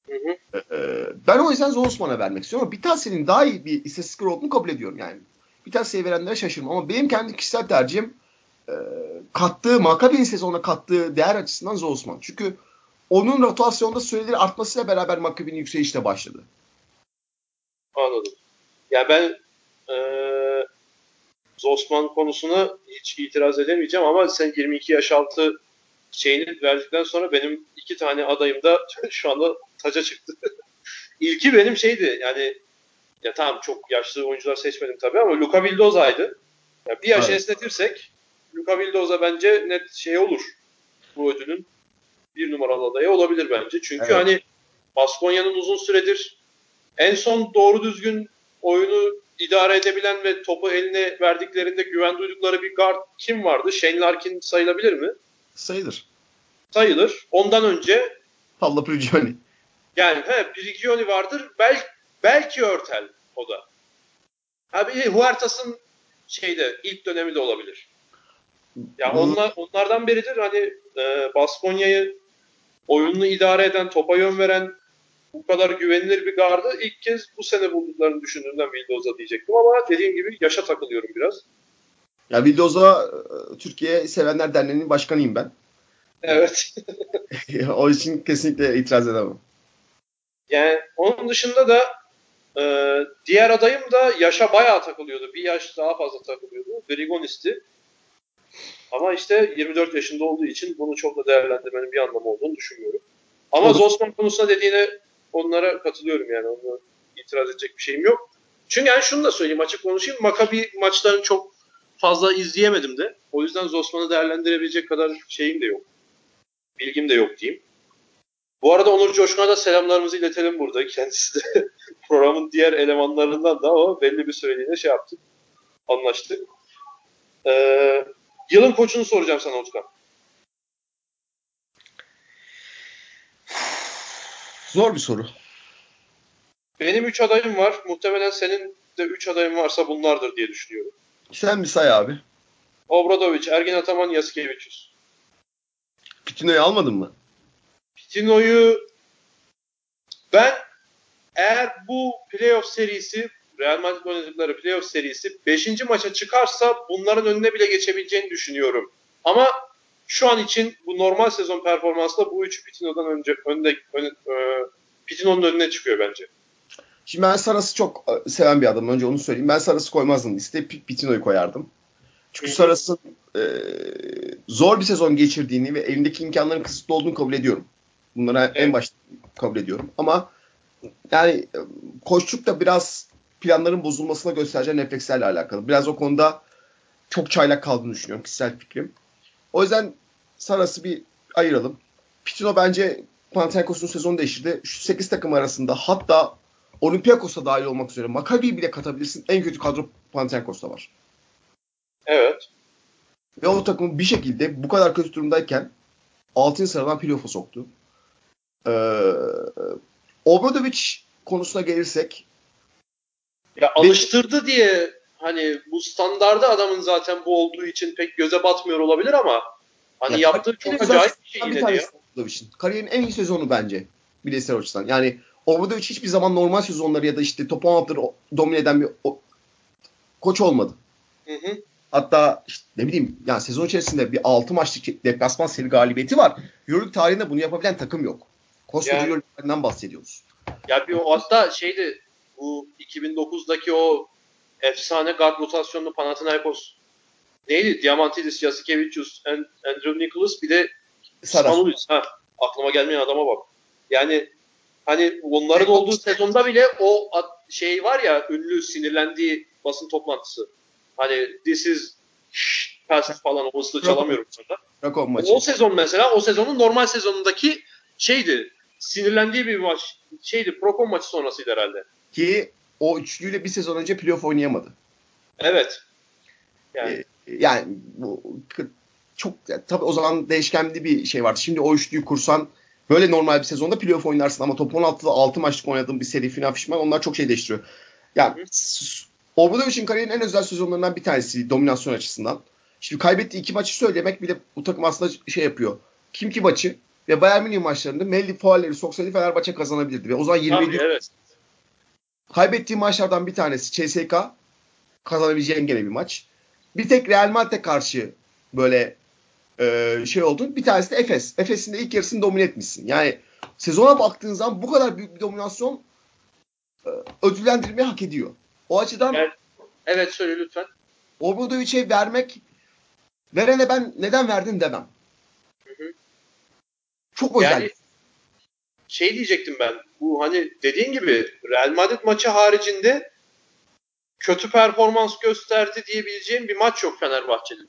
Hı hı. Ee, ben o yüzden Zosman'a vermek istiyorum ama Bitasse'nin daha iyi bir istatistik olduğunu kabul ediyorum yani. Bitasse'ye verenlere şaşırmam ama benim kendi kişisel tercihim e, kattığı, Maccabi'nin sezonuna kattığı değer açısından Zosman. Çünkü onun rotasyonda süreleri artmasıyla beraber Maccabi'nin yükselişte başladı. Anladım. Ya ben e, Zosman konusuna hiç itiraz edemeyeceğim ama sen 22 yaş altı şeyini verdikten sonra benim iki tane adayım da şu anda taca çıktı. İlki benim şeydi yani ya tamam çok yaşlı oyuncular seçmedim tabii ama Luka Vildoza'ydı. Yani bir yaş evet. esnetirsek Luka Vildoza bence net şey olur. Bu ödülün bir numaralı adayı olabilir bence. Çünkü evet. hani Baskonya'nın uzun süredir en son doğru düzgün oyunu idare edebilen ve topu eline verdiklerinde güven duydukları bir guard kim vardı? Shane Larkin sayılabilir mi? Sayılır. Sayılır. Ondan önce Palla Prigioni. Yani he, Prigioni vardır. Bel, belki Örtel o da. Ha bir Huertas'ın şeyde ilk dönemi de olabilir. Ya yani onlar onlardan biridir hani e, Baskonya'yı oyununu idare eden, topa yön veren bu kadar güvenilir bir gardı ilk kez bu sene bulduklarını düşündüğümden Vildoz'a diyecektim ama dediğim gibi yaşa takılıyorum biraz. Ya Vildoz'a e, Türkiye Sevenler Derneği'nin başkanıyım ben. Evet. o için kesinlikle itiraz edemem. Yani onun dışında da e, diğer adayım da yaşa bayağı takılıyordu. Bir yaş daha fazla takılıyordu. Grigonis'ti. Ama işte 24 yaşında olduğu için bunu çok da değerlendirmenin bir anlamı olduğunu düşünmüyorum. Ama Zosman konusunda dediğine onlara katılıyorum yani. Onu itiraz edecek bir şeyim yok. Çünkü yani şunu da söyleyeyim açık konuşayım. Makabi maçlarını çok fazla izleyemedim de. O yüzden Zosman'ı değerlendirebilecek kadar şeyim de yok. Bilgim de yok diyeyim. Bu arada Onur Coşkun'a da selamlarımızı iletelim burada. Kendisi de programın diğer elemanlarından da ama belli bir süreliğine şey yaptık. Anlaştık. Ee, yılın koçunu soracağım sana Utkan. Zor bir soru. Benim 3 adayım var. Muhtemelen senin de 3 adayın varsa bunlardır diye düşünüyorum. Sen bir say abi. Obradovic, Ergin Ataman, Yasikevicius. Pitino'yu almadın mı? Pitino'yu ben eğer bu playoff serisi Real Madrid oynadıkları playoff serisi 5. maça çıkarsa bunların önüne bile geçebileceğini düşünüyorum. Ama şu an için bu normal sezon performansla bu üçü Pitino'dan önce önde, ön, e, Pitino'nun önüne çıkıyor bence. Şimdi ben Saras'ı çok e, seven bir adamım. Önce onu söyleyeyim. Ben Saras'ı koymazdım listeye. Pitino'yu koyardım. Çünkü Saras'ın e, zor bir sezon geçirdiğini ve elindeki imkanların kısıtlı olduğunu kabul ediyorum. Bunları en başta kabul ediyorum. Ama yani koçluk da biraz planların bozulmasına göstereceği reflekslerle alakalı. Biraz o konuda çok çaylak kaldığını düşünüyorum kişisel fikrim. O yüzden Saras'ı bir ayıralım. Pitino bence Panathinaikos'un sezonu değiştirdi. Şu 8 takım arasında hatta Olympiakos'a dahil olmak üzere Maccabi'yi bile katabilirsin. En kötü kadro Panathinaikos'ta var. Evet. Ve o takım bir şekilde bu kadar kötü durumdayken 6. sıradan playoff'a soktu. Ee, Obradovic konusuna gelirsek ya alıştırdı diye hani bu standardı adamın zaten bu olduğu için pek göze batmıyor olabilir ama hani ya, yaptığı çok acayip bir şey yine. Obradovic'in. Kariyerin en iyi sezonu bence bireysel açıdan. Yani Obradovic hiçbir zaman normal sezonları ya da işte top 16'ları domine eden bir o, koç olmadı. Hı hı. Hatta işte ne bileyim yani sezon içerisinde bir 6 maçlık deplasman seri galibiyeti var. Euroleague tarihinde bunu yapabilen takım yok. Koskoca yani, Euroleague'den bahsediyoruz. Ya bir o hatta şeydi bu 2009'daki o efsane guard rotasyonlu Panathinaikos neydi? Diamantidis, Jasikevicius, Andrew Nicholas bir de Spanulis. Ha, aklıma gelmeyen adama bak. Yani hani onların olduğu sezonda bile o şey var ya ünlü sinirlendiği basın toplantısı. Hani this is pass falan o hızlı çalamıyorum burada. O sezon mesela o sezonun normal sezonundaki şeydi. Sinirlendiği bir maç şeydi. Procon maçı sonrasıydı herhalde. Ki o üçlüyle bir sezon önce playoff oynayamadı. Evet. Yani, ee, yani bu çok tabii o zaman değişkenli bir şey vardı. Şimdi o üçlüyü kursan böyle normal bir sezonda playoff oynarsın ama top 16'da 6 maçlık oynadığın bir seri final pişman onlar çok şey değiştiriyor. Yani Obradovic'in kariyerinin en özel sezonlarından bir tanesi dominasyon açısından. Şimdi kaybettiği iki maçı söylemek bile bu takım aslında şey yapıyor. Kim ki maçı ve Bayern Münih maçlarında Melli faulleri soksaydı Fenerbahçe kazanabilirdi. Ve o zaman 27 evet. Kaybettiği maçlardan bir tanesi CSK kazanabileceğin gene bir maç. Bir tek Real Madrid'e karşı böyle e, şey oldu. Bir tanesi de Efes. Efes'in de ilk yarısını domine etmişsin. Yani sezona baktığın zaman bu kadar büyük bir dominasyon e, ödüllendirmeyi hak ediyor. O açıdan evet, evet söyle lütfen. Obradovic'e vermek verene ben neden verdin demem. Hı hı. Çok özel. Yani şey diyecektim ben. Bu hani dediğin gibi Real Madrid maçı haricinde kötü performans gösterdi diyebileceğim bir maç yok Fenerbahçe'nin.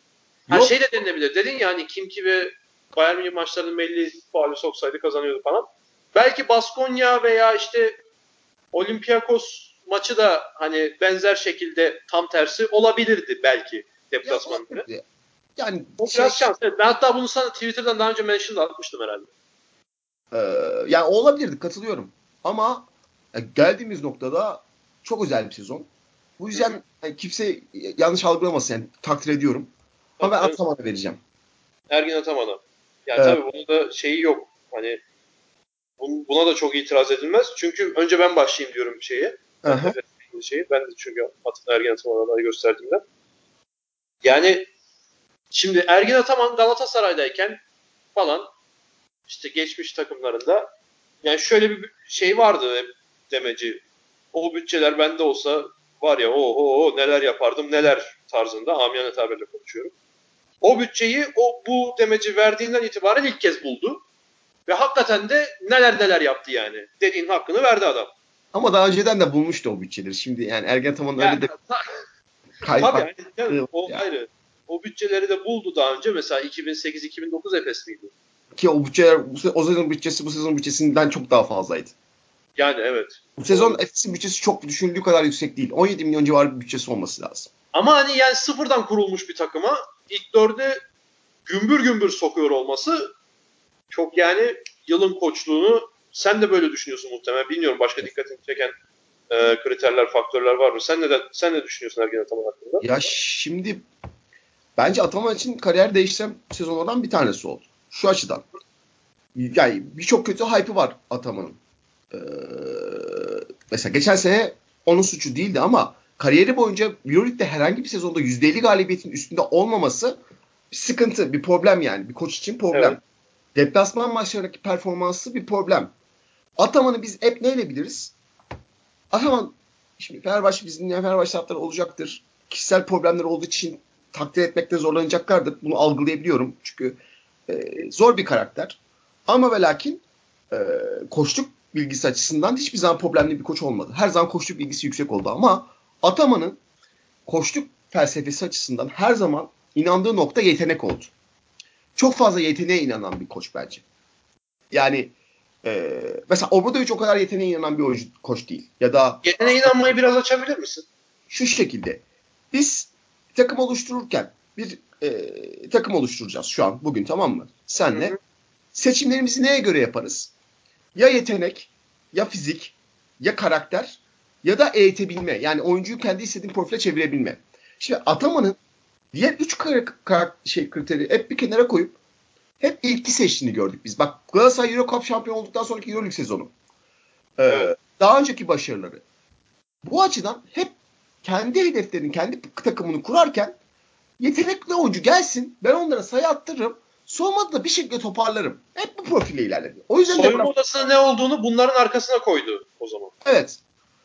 Her şey de denilebilir. Dedin ya hani Kimki ve Bayern Münih maçlarının belli faali soksaydı kazanıyordu falan. Belki Baskonya veya işte Olympiakos maçı da hani benzer şekilde tam tersi olabilirdi belki deplasmanda. Ya, yani o şey, biraz şans. Evet, ben hatta bunu sana Twitter'dan daha önce mention'da atmıştım herhalde. Ee, yani olabilirdi katılıyorum. Ama geldiğimiz noktada çok özel bir sezon. Bu yüzden yani kimse yanlış algılamasın yani takdir ediyorum. Ama ben Ataman'a vereceğim. Ergin Ataman'a. Yani evet. tabii bunun da şeyi yok. Hani buna da çok itiraz edilmez. Çünkü önce ben başlayayım diyorum şeye. Şeyi. Ben de çünkü Ergin Ataman'a aday gösterdiğimden. Yani şimdi Ergin Ataman Galatasaray'dayken falan işte geçmiş takımlarında yani şöyle bir şey vardı demeci. O bütçeler bende olsa var ya o o neler yapardım neler tarzında amiyane tabirle konuşuyorum. O bütçeyi o bu demeci verdiğinden itibaren ilk kez buldu. Ve hakikaten de neler neler yaptı yani. Dediğin hakkını verdi adam. Ama daha önceden de bulmuştu o bütçeleri. Şimdi yani Ergen Ataman'ın yani, öyle de Tabii yani, o yani. ayrı. O bütçeleri de buldu daha önce. Mesela 2008-2009 Efes miydi? Ki o bütçeler o sezon bütçesi bu sezon bütçesinden çok daha fazlaydı. Yani evet. Bu sezon Efes'in bütçesi çok düşünüldüğü kadar yüksek değil. 17 milyon civarı bir bütçesi olması lazım. Ama hani yani sıfırdan kurulmuş bir takıma ilk dörde gümbür gümbür sokuyor olması çok yani yılın koçluğunu sen de böyle düşünüyorsun muhtemelen. Bilmiyorum başka dikkatini çeken e, kriterler, faktörler var mı? Sen neden sen ne düşünüyorsun Ergen Ataman hakkında? Ya şimdi bence Ataman için kariyer değiştiren sezonlardan bir tanesi oldu. Şu açıdan. Yani birçok kötü hype'ı var Ataman'ın. Ee, mesela geçen sene onun suçu değildi ama kariyeri boyunca Euroleague'de herhangi bir sezonda %50 galibiyetin üstünde olmaması bir sıkıntı, bir problem yani. Bir koç için problem. Evet. Deplasman maçlarındaki performansı bir problem. Ataman'ı biz hep neyle biliriz? Ataman şimdi Fenerbahçe bizim dinleyen Fenerbahçe taraftarı olacaktır. Kişisel problemler olduğu için takdir etmekte zorlanacaklardır. Bunu algılayabiliyorum. Çünkü e, zor bir karakter. Ama ve lakin e, koçluk bilgisi açısından hiçbir zaman problemli bir koç olmadı. Her zaman koçluk bilgisi yüksek oldu ama Ataman'ın koçluk felsefesi açısından her zaman inandığı nokta yetenek oldu. Çok fazla yeteneğe inanan bir koç bence. Yani e, mesela Obradoviç o kadar yeteneğe inanan bir oyuncu, koç değil. Ya da Yeteneğe inanmayı biraz açabilir misin? şu şekilde. Biz takım oluştururken bir e, takım oluşturacağız şu an bugün tamam mı? Senle. Hı hı. Seçimlerimizi neye göre yaparız? Ya yetenek, ya fizik, ya karakter ya da eğitebilme. Yani oyuncuyu kendi istediğin profile çevirebilme. Şimdi Ataman'ın diğer üç kar- kar- şey kriteri hep bir kenara koyup hep ilki seçtiğini gördük biz. Bak Galatasaray Euro Cup şampiyon olduktan sonraki Euroleague sezonu. Ee, Evet. Daha önceki başarıları. Bu açıdan hep kendi hedeflerini, kendi takımını kurarken yetenekli oyuncu gelsin. Ben onlara sayı attırırım. Soğumada da bir şekilde toparlarım. Hep bu profille ilerledi. O yüzden de Soyunma bırak- odasına ne olduğunu bunların arkasına koydu o zaman. evet.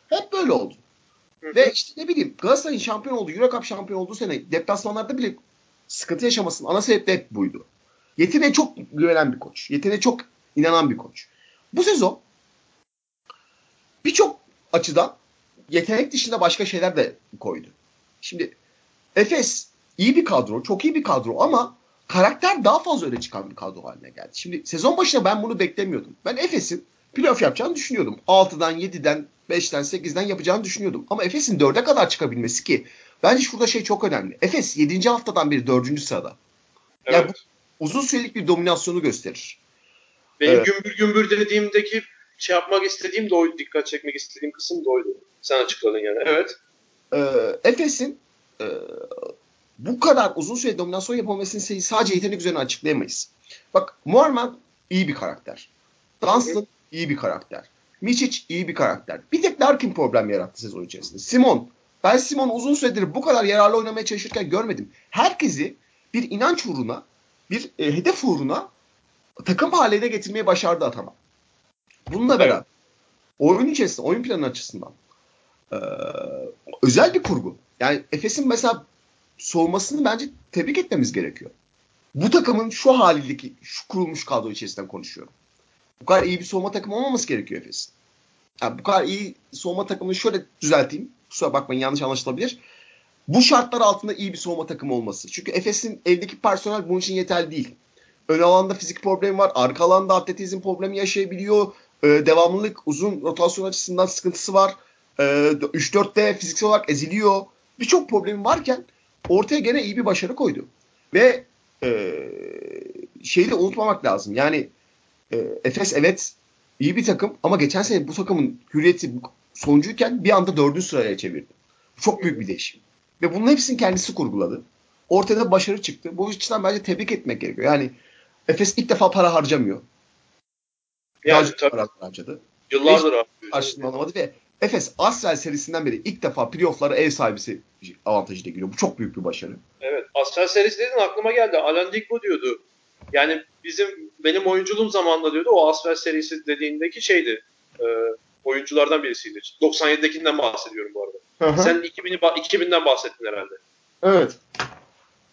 Hep böyle oldu. Hı hı. Ve işte ne bileyim Galatasaray'ın şampiyon olduğu, Euro Cup şampiyon olduğu sene deplasmanlarda bile sıkıntı yaşamasının ana sebebi de hep buydu. Yeteneğe çok güvenen bir koç. Yeteneğe çok inanan bir koç. Bu sezon birçok açıdan yetenek dışında başka şeyler de koydu. Şimdi Efes iyi bir kadro, çok iyi bir kadro ama karakter daha fazla öne çıkan bir kadro haline geldi. Şimdi sezon başında ben bunu beklemiyordum. Ben Efes'in playoff yapacağını düşünüyordum. 6'dan, 7'den, 5'ten, 8'den yapacağını düşünüyordum. Ama Efes'in 4'e kadar çıkabilmesi ki bence şurada şey çok önemli. Efes 7. haftadan beri 4. sırada. Evet. Yani Uzun sürelik bir dominasyonu gösterir. Benim Evet. gümbür gümbür dediğimdeki şey yapmak istediğim de oydu. Dikkat çekmek istediğim kısım da oydu. Sen açıkladın yani. Evet. Ee, Efes'in e, bu kadar uzun süre dominasyon yapabilmesinin sebebi sadece yetenek üzerine açıklayamayız. Bak Muharman iyi bir karakter. Dunstan iyi bir karakter. Miçic iyi bir karakter. Bir tek Larkin problem yarattı sezon içerisinde. Simon. Ben Simon uzun süredir bu kadar yararlı oynamaya çalışırken görmedim. Herkesi bir inanç uğruna, bir e, hedef uğruna takım haline getirmeyi başardı Ataman. Bununla beraber oyun içerisinde, oyun planı açısından ee, özel bir kurgu. Yani Efes'in mesela soğumasını bence tebrik etmemiz gerekiyor. Bu takımın şu halindeki, şu kurulmuş kadro içerisinden konuşuyorum. Bu kadar iyi bir soğuma takımı olmaması gerekiyor Efes'in. Yani bu kadar iyi soğuma takımını şöyle düzelteyim. Kusura bakmayın yanlış anlaşılabilir. Bu şartlar altında iyi bir soğuma takımı olması. Çünkü Efes'in eldeki personel bunun için yeterli değil. Ön alanda fizik problemi var. Arka alanda atletizm problemi yaşayabiliyor. Ee, devamlılık uzun rotasyon açısından sıkıntısı var. Ee, 3-4'te fiziksel olarak eziliyor. Birçok problemi varken ortaya gene iyi bir başarı koydu. Ve e, şeyi de unutmamak lazım. Yani e, Efes evet iyi bir takım ama geçen sene bu takımın hürriyeti sonuncuyken bir anda dördüncü sıraya çevirdi. Çok büyük bir değişim. Ve bunun hepsini kendisi kurguladı. Ortada başarı çıktı. Bu açıdan bence tebrik etmek gerekiyor. Yani Efes ilk defa para harcamıyor. Yani Daha tabii para harcadı. yıllardır alamadı ve Efes Asfel serisinden beri ilk defa playoff'lara ev sahibisi avantajıyla giriyor. Bu çok büyük bir başarı. Evet. Asfer serisi dedin aklıma geldi. Alan Digbo diyordu. Yani bizim benim oyunculuğum zamanında diyordu o Asfer serisi dediğindeki şeydi. E, oyunculardan birisiydi. 97'dekinden bahsediyorum bu arada. Sen 2000'i ba- 2000'den bahsettin herhalde. Evet.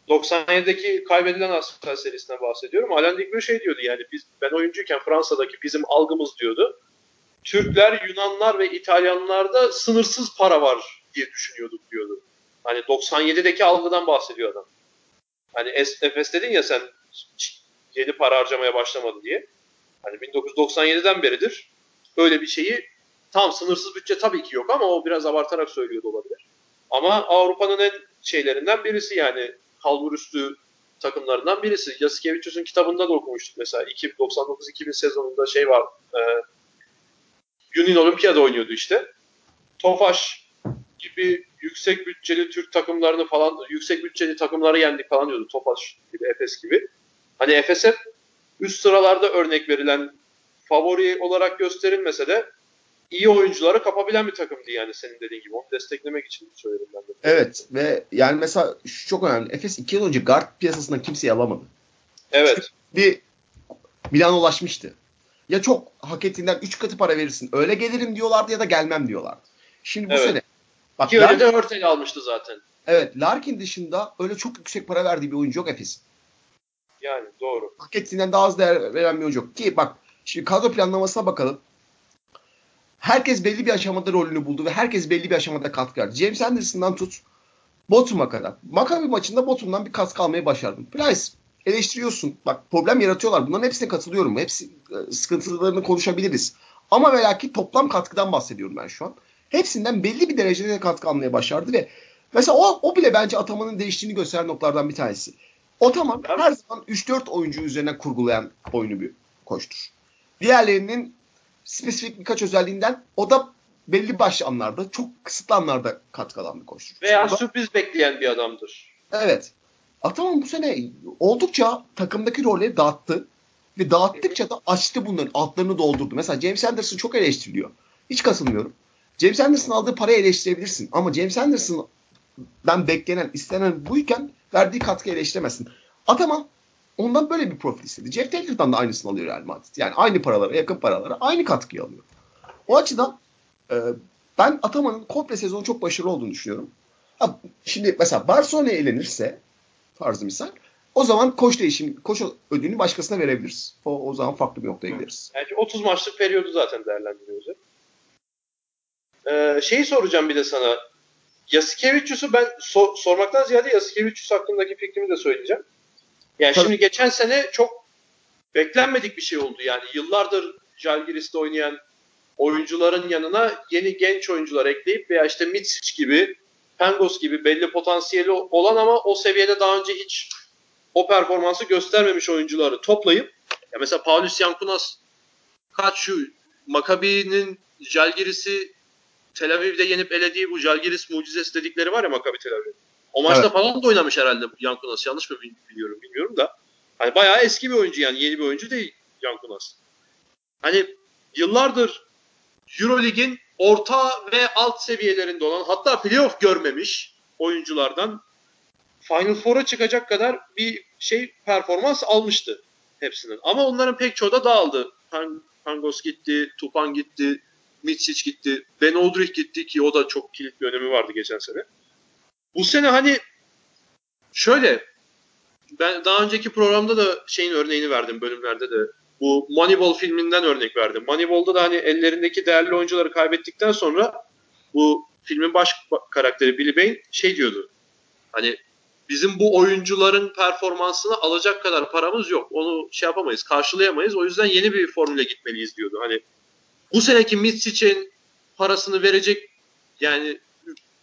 97'deki kaybedilen Asfer serisinden bahsediyorum. Alan Digbo şey diyordu yani biz ben oyuncuyken Fransa'daki bizim algımız diyordu. Türkler, Yunanlar ve İtalyanlarda sınırsız para var diye düşünüyorduk diyordu. Hani 97'deki algıdan bahsediyor adam. Hani Es- Efes dedin ya sen yeni para harcamaya başlamadı diye. Hani 1997'den beridir öyle bir şeyi tam sınırsız bütçe tabii ki yok ama o biraz abartarak söylüyor da olabilir. Ama Avrupa'nın en şeylerinden birisi yani kalbur üstü takımlarından birisi. Yasikevicius'un kitabında da okumuştuk mesela. 99-2000 sezonunda şey var. E, Yunan Olimpiyada oynuyordu işte. Tofaş gibi yüksek bütçeli Türk takımlarını falan yüksek bütçeli takımları yendik falan diyordu. Tofaş gibi, Efes gibi. Hani Efes hep üst sıralarda örnek verilen favori olarak gösterilmese de iyi oyuncuları kapabilen bir takımdı yani senin dediğin gibi. Onu desteklemek için söyledim ben de. Evet ve yani mesela şu çok önemli. Efes 2 yıl önce guard piyasasından kimseyi alamadı. Evet. Bir Milan ulaşmıştı. Ya çok hak ettiğinden 3 katı para verirsin. Öyle gelirim diyorlardı ya da gelmem diyorlardı. Şimdi bu Evet. sene bak Ki öyle de Hörtel almıştı zaten. evet, Larkin dışında öyle çok yüksek para verdiği bir oyuncu yok Efes'in. Yani doğru. hak ettiğinden daha az değer veren bir oyuncu yok. Ki bak şimdi kadro planlamasına bakalım. herkes belli bir aşamada rolünü buldu ve herkes belli bir aşamada katkı verdi. James Anderson'dan tut Botum'a kadar. Maccabi maçında Botum'dan bir katkı almayı başardım. Price eleştiriyorsun. Bak problem yaratıyorlar. Bunların hepsine katılıyorum. Hepsi e, sıkıntılarını konuşabiliriz. Ama ve lakin toplam katkıdan bahsediyorum ben şu an. Hepsinden belli bir derecede katkı almaya başardı ve mesela o, o bile bence Ataman'ın değiştiğini gösteren noktalardan bir tanesi. Ataman her zaman 3-4 oyuncu üzerine kurgulayan oyunu bir koçtur. Diğerlerinin spesifik birkaç özelliğinden o da belli başlı anlarda, çok kısıtlı anlarda katkı alan bir koçtur. Veya Sonra, sürpriz bekleyen bir adamdır. Evet. Ataman bu sene oldukça takımdaki rolleri dağıttı. Ve dağıttıkça da açtı bunların altlarını doldurdu. Mesela James Anderson çok eleştiriliyor. Hiç katılmıyorum. James Anderson aldığı parayı eleştirebilirsin. Ama James Anderson'dan beklenen, istenen buyken verdiği katkı eleştiremezsin. Ataman ondan böyle bir profil istedi. Jeff Taylor'dan da aynısını alıyor Real Madrid. Yani aynı paralara, yakın paralara aynı katkıyı alıyor. O açıdan e, ben Ataman'ın komple sezonu çok başarılı olduğunu düşünüyorum. Ha, şimdi mesela Barcelona'ya elenirse farzı misal o zaman koç değişim, koç ödülünü başkasına verebiliriz. O, o zaman farklı bir noktaya gideriz. Yani 30 maçlık periyodu zaten değerlendiriyoruz. Ee, şeyi soracağım bir de sana. Yasikevicius'u ben so- sormaktan ziyade Yasikevicius hakkındaki fikrimi de söyleyeceğim. Yani Tabii. şimdi geçen sene çok beklenmedik bir şey oldu. Yani yıllardır Jalgiris'te oynayan oyuncuların yanına yeni genç oyuncular ekleyip veya işte Mitsic gibi, Pangos gibi belli potansiyeli olan ama o seviyede daha önce hiç o performansı göstermemiş oyuncuları toplayıp ya mesela Paulus Yankunas kaç şu Makabi'nin Jalgiris'i Tel Aviv'de yenip elediği bu Jalgiris mucizesi dedikleri var ya Makabi Tel Aviv. O maçta evet. falan da oynamış herhalde Yankunas. Yanlış mı biliyorum bilmiyorum da. Hani bayağı eski bir oyuncu yani yeni bir oyuncu değil Yankunas. Hani yıllardır Eurolig'in orta ve alt seviyelerinde olan hatta playoff görmemiş oyunculardan Final Four'a çıkacak kadar bir şey performans almıştı hepsinin. Ama onların pek çoğu da dağıldı. Pangos gitti, Tupan gitti, Mitsic gitti, Ben Oldrich gitti ki o da çok kilit bir önemi vardı geçen sene. Bu sene hani şöyle ben daha önceki programda da şeyin örneğini verdim bölümlerde de. Bu Moneyball filminden örnek verdim. Moneyball'da da hani ellerindeki değerli oyuncuları kaybettikten sonra bu filmin baş karakteri Billy Bain şey diyordu. Hani bizim bu oyuncuların performansını alacak kadar paramız yok. Onu şey yapamayız, karşılayamayız. O yüzden yeni bir formüle gitmeliyiz diyordu. Hani bu seneki Mitsic'in parasını verecek yani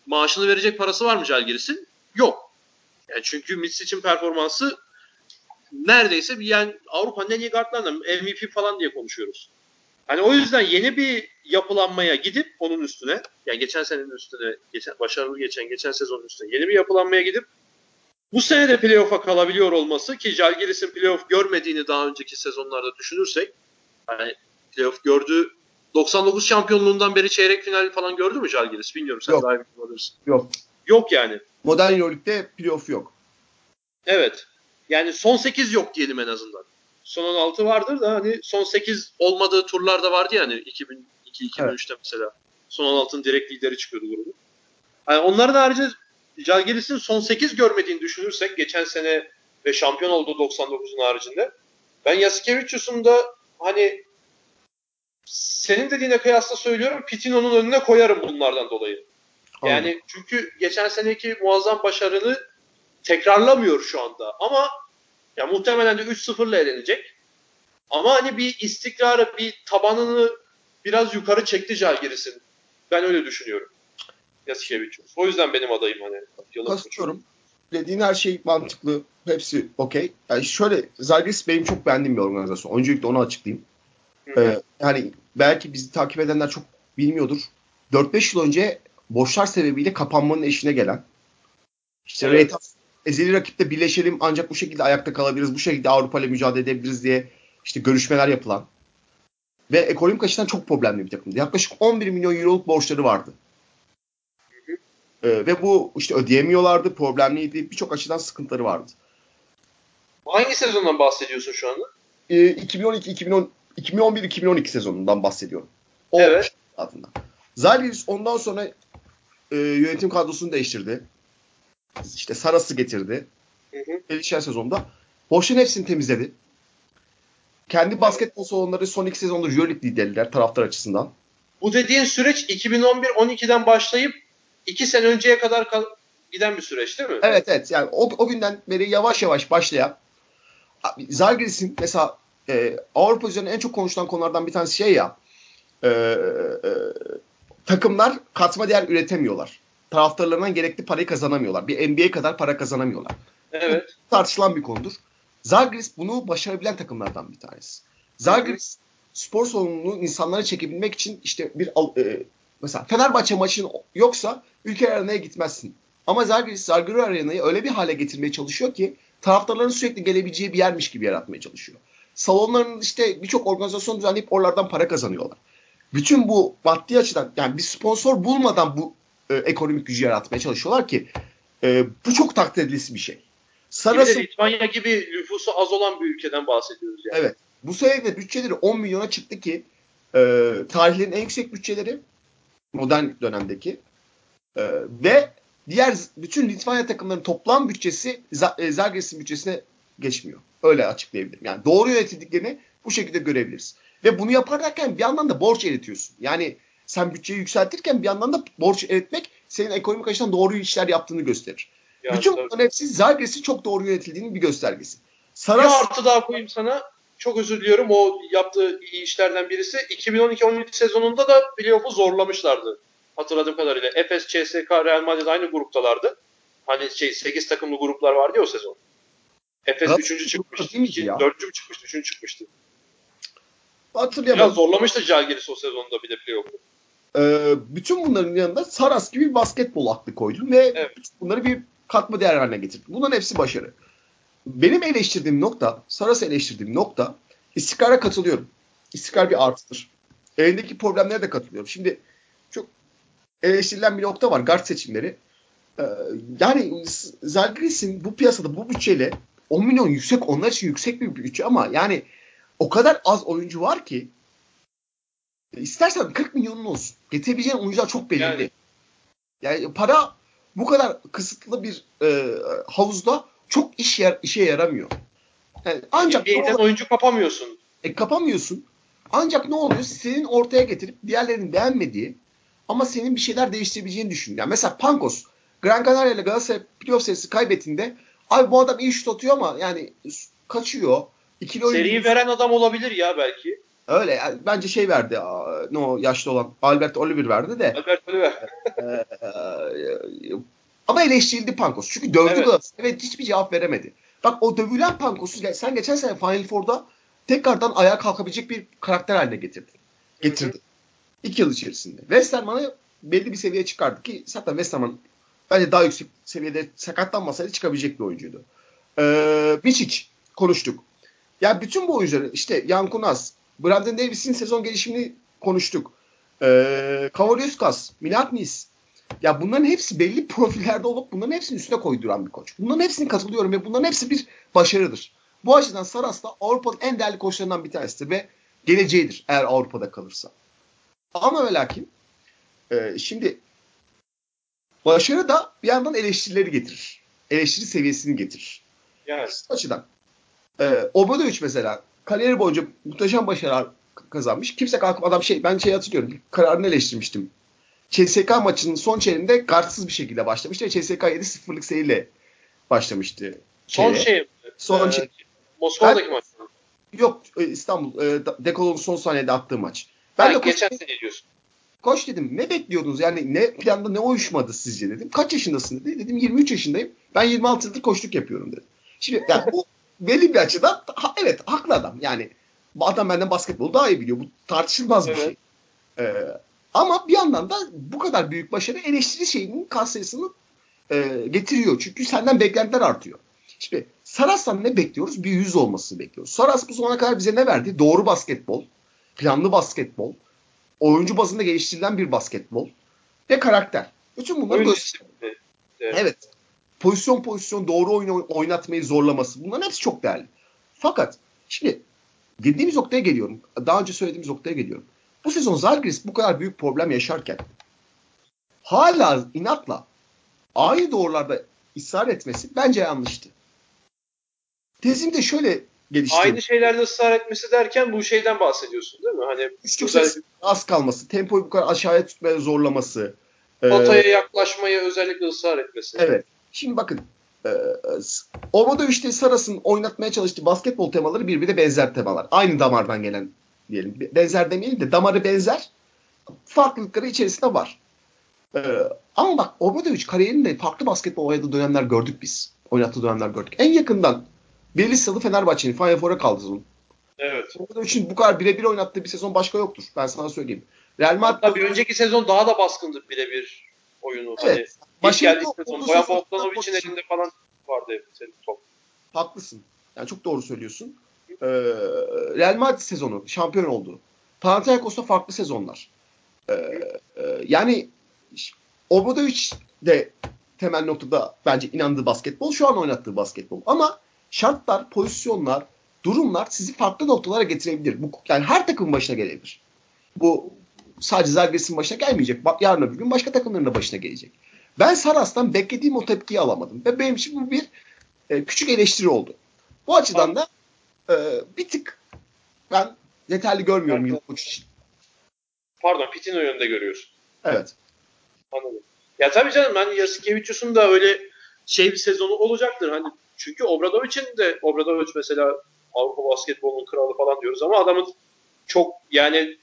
maaşını verecek parası var mı Jalgiris'in? Yok. Yani çünkü Mitsic'in performansı neredeyse bir yani Avrupa'nın en iyi guardlarından MVP falan diye konuşuyoruz. Hani o yüzden yeni bir yapılanmaya gidip onun üstüne yani geçen senenin üstüne geçen başarılı geçen geçen sezonun üstüne yeni bir yapılanmaya gidip bu sene de playoff'a kalabiliyor olması ki Jalgiris'in playoff görmediğini daha önceki sezonlarda düşünürsek hani playoff gördüğü 99 şampiyonluğundan beri çeyrek final falan gördü mü Jalgiris? Bilmiyorum sen yok. daha iyi olabilirsin. Yok. Yok yani. Modern Euroleague'de playoff yok. Evet. Yani son 8 yok diyelim en azından. Son 16 vardır da hani son 8 olmadığı turlar da vardı yani 2002-2003'te evet. mesela. Son 16'ın direkt lideri çıkıyordu grubu. Yani onların harici Jalgiris'in son 8 görmediğini düşünürsek geçen sene ve şampiyon oldu 99'un haricinde. Ben Yasikevicius'un da hani senin dediğine kıyasla söylüyorum Pitino'nun önüne koyarım bunlardan dolayı. Yani Anladım. çünkü geçen seneki muazzam başarını tekrarlamıyor şu anda. Ama ya muhtemelen de 3-0'la elenecek. Ama hani bir istikrarı, bir tabanını biraz yukarı çekti Jalgiris'in. Ben öyle düşünüyorum. Yasikevicius. O yüzden benim adayım hani. Kastıyorum. Dediğin her şey mantıklı. Hepsi okey. Yani şöyle Zalgiris benim çok beğendiğim bir organizasyon. Öncelikle onu açıklayayım. Ee, yani belki bizi takip edenler çok bilmiyordur. 4-5 yıl önce boşlar sebebiyle kapanmanın eşine gelen işte evet. Ezeli rakiple birleşelim ancak bu şekilde ayakta kalabiliriz. Bu şekilde Avrupa ile mücadele edebiliriz diye işte görüşmeler yapılan ve ekonomik açıdan çok problemli bir takımdı. Yaklaşık 11 milyon euroluk borçları vardı. Ee, ve bu işte ödeyemiyorlardı, problemliydi. Birçok açıdan sıkıntıları vardı. Hangi sezondan bahsediyorsun şu anda? Ee, 2012-2010 2011-2012 sezonundan bahsediyorum. O evet. Adında. Zalgiris ondan sonra e, yönetim kadrosunu değiştirdi. İşte Saras'ı getirdi. Gelişen sezonda. Boşun hepsini temizledi. Kendi basketbol salonları son iki sezonda Euroleague liderler taraftar açısından. bu dediğin süreç 2011-12'den başlayıp 2 sene önceye kadar kal- giden bir süreç değil mi? Evet evet yani o, o günden beri yavaş yavaş başlayan Zalgiris'in mesela e, Avrupa üzerine en çok konuşulan konulardan bir tanesi şey ya e, e, takımlar katma değer üretemiyorlar. Taraftarlarından gerekli parayı kazanamıyorlar. Bir NBA kadar para kazanamıyorlar. Evet. Bu tartışılan bir konudur. Zalgiris bunu başarabilen takımlardan bir tanesi. Zalgiris spor salonunu insanlara çekebilmek için işte bir e, mesela Fenerbahçe maçın yoksa ülke arenaya gitmezsin. Ama Zalgiris Zalgiris Arena'yı öyle bir hale getirmeye çalışıyor ki taraftarların sürekli gelebileceği bir yermiş gibi yaratmaya çalışıyor. Salonların işte birçok organizasyon düzenleyip oralardan para kazanıyorlar. Bütün bu maddi açıdan yani bir sponsor bulmadan bu e, ekonomik gücü yaratmaya çalışıyorlar ki e, bu çok takdir edilisi bir şey. Sarası, bir Litvanya gibi nüfusu az olan bir ülkeden bahsediyoruz yani. Evet. Bu sene bütçeleri 10 milyona çıktı ki e, tarihlerin en yüksek bütçeleri modern dönemdeki e, ve diğer bütün Litvanya takımlarının toplam bütçesi e, Zagres'in bütçesine geçmiyor. Öyle açıklayabilirim. Yani doğru yönetildiklerini bu şekilde görebiliriz. Ve bunu yaparken bir yandan da borç eritiyorsun. Yani sen bütçeyi yükseltirken bir yandan da borç eritmek senin ekonomik açıdan doğru işler yaptığını gösterir. Ya, Bütün bunların hepsi Zagres'in çok doğru yönetildiğinin bir göstergesi. Saras... Bir artı daha koyayım sana. Çok özür diliyorum. O yaptığı iyi işlerden birisi. 2012-13 sezonunda da playoff'u zorlamışlardı. Hatırladığım kadarıyla. Efes, CSK, Real Madrid aynı gruptalardı. Hani şey 8 takımlı gruplar vardı ya o sezon. Efes 3. çıkmıştı. 4. mü çıkmıştı? 3. çıkmıştı. Hatırlayamadım. Biraz zorlamıştı Jalgiris o sezonda bir de playoff'u. Ee, bütün bunların yanında Saras gibi bir basketbol aklı koydum ve evet. bunları bir katma değer haline getirdim. Bunların hepsi başarı. Benim eleştirdiğim nokta, Saras'ı eleştirdiğim nokta istikrara katılıyorum. İstikrar bir artıdır. Elindeki problemlere de katılıyorum. Şimdi çok eleştirilen bir nokta var. Guard seçimleri. Ee, yani Zalgiris'in bu piyasada bu bütçeyle 10 milyon yüksek onlar için yüksek bir bütçe ama yani o kadar az oyuncu var ki istersen 40 milyonun olsun. Getirebileceğin oyuncular çok belirli. Yani, yani para bu kadar kısıtlı bir e, havuzda çok iş yer, işe yaramıyor. Yani ancak NBA'den oyuncu kapamıyorsun. E kapamıyorsun. Ancak ne oluyor? Senin ortaya getirip diğerlerinin beğenmediği ama senin bir şeyler değiştirebileceğini düşün. Yani mesela Pankos Gran Canaria ile Galatasaray playoff serisi kaybettiğinde abi bu adam iyi şut atıyor ama yani kaçıyor. İkili Seriyi veren adam olabilir ya belki. Öyle bence şey verdi. Ne o yaşlı olan Albert Oliver verdi de. Albert Oliver. E, e, ama eleştirildi Pankos. Çünkü dövdü evet. Galatasaray ve hiçbir cevap veremedi. Bak o dövülen Pankos'u sen geçen sene Final Four'da tekrardan ayağa kalkabilecek bir karakter haline getirdin. Getirdi. İki yıl içerisinde. West Ham'ı belli bir seviyeye çıkardı ki zaten West Ham'ın bence daha yüksek seviyede sakatlanmasaydı çıkabilecek bir oyuncuydu. Ee, Bičić konuştuk. Ya bütün bu oyuncuları işte Yankunaz, Brandon Davis'in sezon gelişimini konuştuk. Ee, Kavaliuskas, Milaknis. Ya bunların hepsi belli profillerde olup bunların hepsini üstüne koyduran bir koç. Bunların hepsini katılıyorum ve bunların hepsi bir başarıdır. Bu açıdan Saras da Avrupa'nın en değerli koçlarından bir tanesidir ve geleceğidir eğer Avrupa'da kalırsa. Ama ve lakin e, şimdi başarı da bir yandan eleştirileri getirir. Eleştiri seviyesini getirir. Yani. Açıdan. E, Obradovic mesela kariyeri boyunca muhteşem başarılar kazanmış. Kimse kalkıp adam şey ben şey hatırlıyorum. Kararını eleştirmiştim. CSK maçının son çeyreğinde kartsız bir şekilde başlamıştı ve CSK 7-0'lık seriyle başlamıştı. Son şey Son ee, şey. Moskova'daki maç. Yok e, İstanbul. E, Dekolo'nun son saniyede attığı maç. Ben ha, de geçen koç, sene diyorsun. Koç dedim ne bekliyordunuz yani ne planda ne uyuşmadı sizce dedim. Kaç yaşındasın dedi. Dedim 23 yaşındayım. Ben 26 yıldır koçluk yapıyorum dedi. Şimdi yani bu belli bir açıdan ha, evet haklı adam. Yani adam benden basketbolu daha iyi biliyor. Bu tartışılmaz evet. bir şey. Ee, ama bir yandan da bu kadar büyük başarı eleştiri şeyinin kas sayısını e, getiriyor. Çünkü senden beklentiler artıyor. İşte Saras'tan ne bekliyoruz? Bir yüz olmasını bekliyoruz. Saras bu zamana kadar bize ne verdi? Doğru basketbol, planlı basketbol, oyuncu bazında geliştirilen bir basketbol ve karakter. Bütün bunları gösteriyor. Evet. evet. Pozisyon pozisyon doğru oyunu oynatmayı zorlaması. Bunların hepsi çok değerli. Fakat şimdi dediğimiz noktaya geliyorum. Daha önce söylediğimiz noktaya geliyorum. Bu sezon Zalgiris bu kadar büyük problem yaşarken hala inatla aynı doğrularda ısrar etmesi bence yanlıştı. Tezimi de şöyle geliştirdi. Aynı şeylerde ısrar etmesi derken bu şeyden bahsediyorsun değil mi? Hani Üçlük özel- sayısı az kalması, tempoyu bu kadar aşağıya tutmaya zorlaması. Ee, potaya yaklaşmaya özellikle ısrar etmesi. Evet. Şimdi bakın. E, Ormada 3'te Saras'ın oynatmaya çalıştığı basketbol temaları birbirine benzer temalar. Aynı damardan gelen diyelim. Benzer demeyelim de damarı benzer. Farklılıkları içerisinde var. E, ama bak Ormada 3 kariyerinde farklı basketbol oynadığı dönemler gördük biz. Oynattığı dönemler gördük. En yakından Belisalı Fenerbahçe'nin Final Four'a kaldı sezon. Evet. Ormada 3'ün bu kadar birebir oynattığı bir sezon başka yoktur. Ben sana söyleyeyim. Real Madrid bir önceki sezon daha da baskındı birebir oyunu. Evet. Hani ilk Başında geldiği sezon Boyan Bogdanovic'in elinde falan vardı hep senin top. Haklısın. Yani çok doğru söylüyorsun. Ee, Real Madrid sezonu şampiyon oldu. Panathinaikos'ta farklı sezonlar. Ee, e, yani Obradovic de temel noktada bence inandığı basketbol şu an oynattığı basketbol. Ama şartlar, pozisyonlar, durumlar sizi farklı noktalara getirebilir. Bu yani her takımın başına gelebilir. Bu sadece Zalgiris'in başına gelmeyecek. Bak yarın öbür gün başka takımların da başına gelecek. Ben Saras'tan beklediğim o tepkiyi alamadım. Ve benim için bu bir e, küçük eleştiri oldu. Bu açıdan da e, bir tık ben yeterli görmüyorum Evet. yıl koç için. Pardon Pitino yönünde görüyorsun. Evet. Anladım. Ya tabii canım ben Yasikevicius'un da öyle şey bir sezonu olacaktır. Hani çünkü Obradovic'in de Obradovic mesela Avrupa basketbolunun kralı falan diyoruz ama adamın çok yani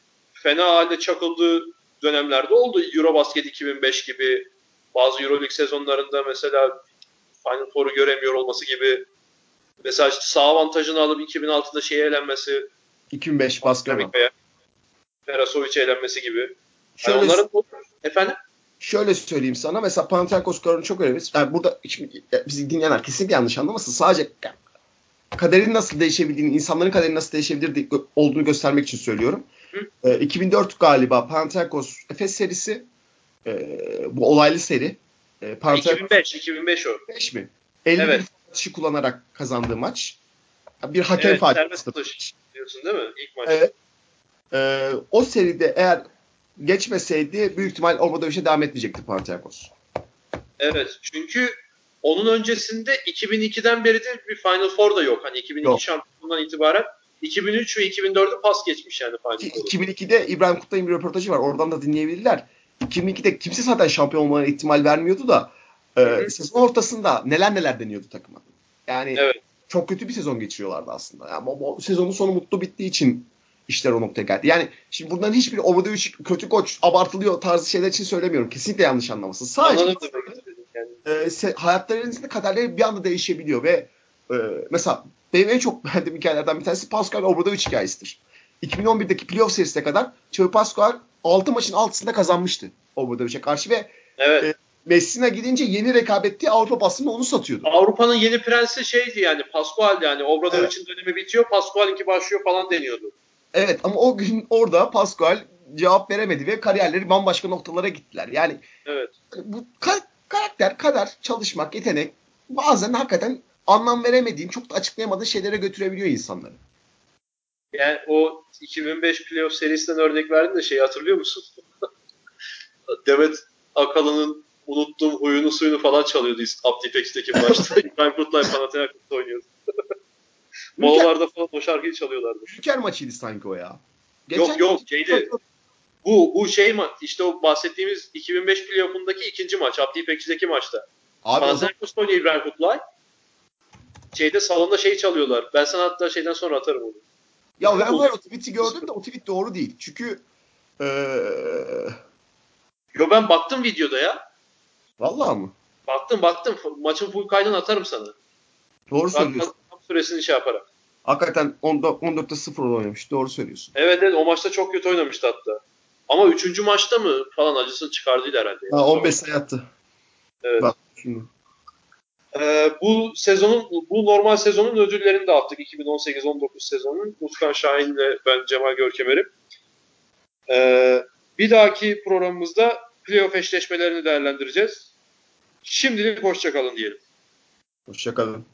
fena halde çakıldığı dönemlerde oldu. Eurobasket 2005 gibi bazı Euroleague sezonlarında mesela Final Four'u göremiyor olması gibi mesela işte sağ avantajını alıp 2006'da şeye elenmesi 2005 Basketbol. Amerika'ya Perasovic'e elenmesi gibi. Yani Şöyle, onların efendim şöyle söyleyeyim sana. Mesela Panathinaikos kararını çok önemli. Yani burada şimdi, bizi dinleyenler kesinlikle yanlış anlamasın. Sadece kaderin nasıl değişebildiğini, insanların kaderi nasıl değişebilir olduğunu göstermek için söylüyorum. E, 2004 galiba Panathinaikos Efes serisi e, bu olaylı seri. E, Panathinaikos 2005 2005 o. 5 mi? 51 Evet. atışı kullanarak kazandığı maç. Bir hakem Evet, faali. serbest atış diyorsun değil mi? İlk maç. Evet. Ee, o seride eğer geçmeseydi büyük ihtimal Obradovic'e devam etmeyecekti Panathinaikos. Evet. Çünkü onun öncesinde 2002'den beridir bir Final Four da yok. Hani 2002 Yok. şampiyonundan itibaren 2003 ve 2004'ü pas geçmiş yani Four'u. 2002'de İbrahim Kutlay'ın bir röportajı var. Oradan da dinleyebilirler. 2002'de kimse zaten şampiyon olmaya ihtimal vermiyordu da e, sezon ortasında neler neler deniyordu takıma. Yani Evet. çok kötü bir sezon geçiriyorlardı aslında. Yani bu, bu sezonun sonu mutlu bittiği için işler o noktaya geldi. Yani şimdi bundan hiçbir Obradovic kötü koç abartılıyor tarzı şeyler için söylemiyorum. Kesinlikle yanlış anlamasın. Sadece Anladım. Yani. e, se- hayatlarınızda kaderleri bir anda değişebiliyor ve e, mesela benim en çok beğendiğim hikayelerden bir tanesi Pascal Obradovic hikayesidir. 2011'deki playoff serisine kadar Xavi Pascal 6 maçın 6'sında kazanmıştı Obradovic'e karşı ve Evet. E, Messina gidince yeni rekabetli Avrupa basını onu satıyordu. Avrupa'nın yeni prensi şeydi yani Pascual yani Obradovic'in dönemi bitiyor Pascual'inki başlıyor falan deniyordu. Evet ama o gün orada Pascal cevap veremedi ve kariyerleri bambaşka noktalara gittiler. Yani Evet. bu ka- karakter, kader, çalışmak, yetenek bazen hakikaten anlam veremediğin, çok da açıklayamadığın şeylere götürebiliyor insanları. Yani o 2005 playoff serisinden örnek verdin de şeyi hatırlıyor musun? Demet Akalın'ın unuttuğum huyunu suyunu falan çalıyordu Abdipex'teki maçta. İbrahim Kutlay Panathinaikos'ta oynuyordu. Molalarda falan o şarkıyı çalıyorlardı. Ülker maçıydı sanki o ya. Yok yok şeydi. Bu bu şey maç işte o bahsettiğimiz 2005 playoff'undaki ikinci maç. Abdipex'teki maçta. Panathinaikos'ta oynuyor İbrahim Kutlay. Şeyde salonda şey çalıyorlar. Ben sana hatta şeyden sonra atarım onu. Ya ben var o tweet'i gördüm de o tweet doğru değil. Çünkü ee, Yo ben baktım videoda ya. vallahi mı? Baktım baktım. Maçın full kaydını atarım sana. Doğru Bak, söylüyorsun. süresini şey yaparak. Hakikaten 14, 14'te 0 oynamış. Doğru söylüyorsun. Evet evet o maçta çok kötü oynamıştı hatta. Ama üçüncü maçta mı falan acısını çıkardıydı herhalde. Ha, 15 sayı attı. Evet. Bak şimdi. Ee, bu sezonun bu normal sezonun ödüllerini dağıttık 2018-19 sezonunun. Utkan Şahin ile ben Cemal Görkemer'im. Ee, bir dahaki programımızda playoff eşleşmelerini değerlendireceğiz. Şimdilik hoşçakalın diyelim. Hoşçakalın.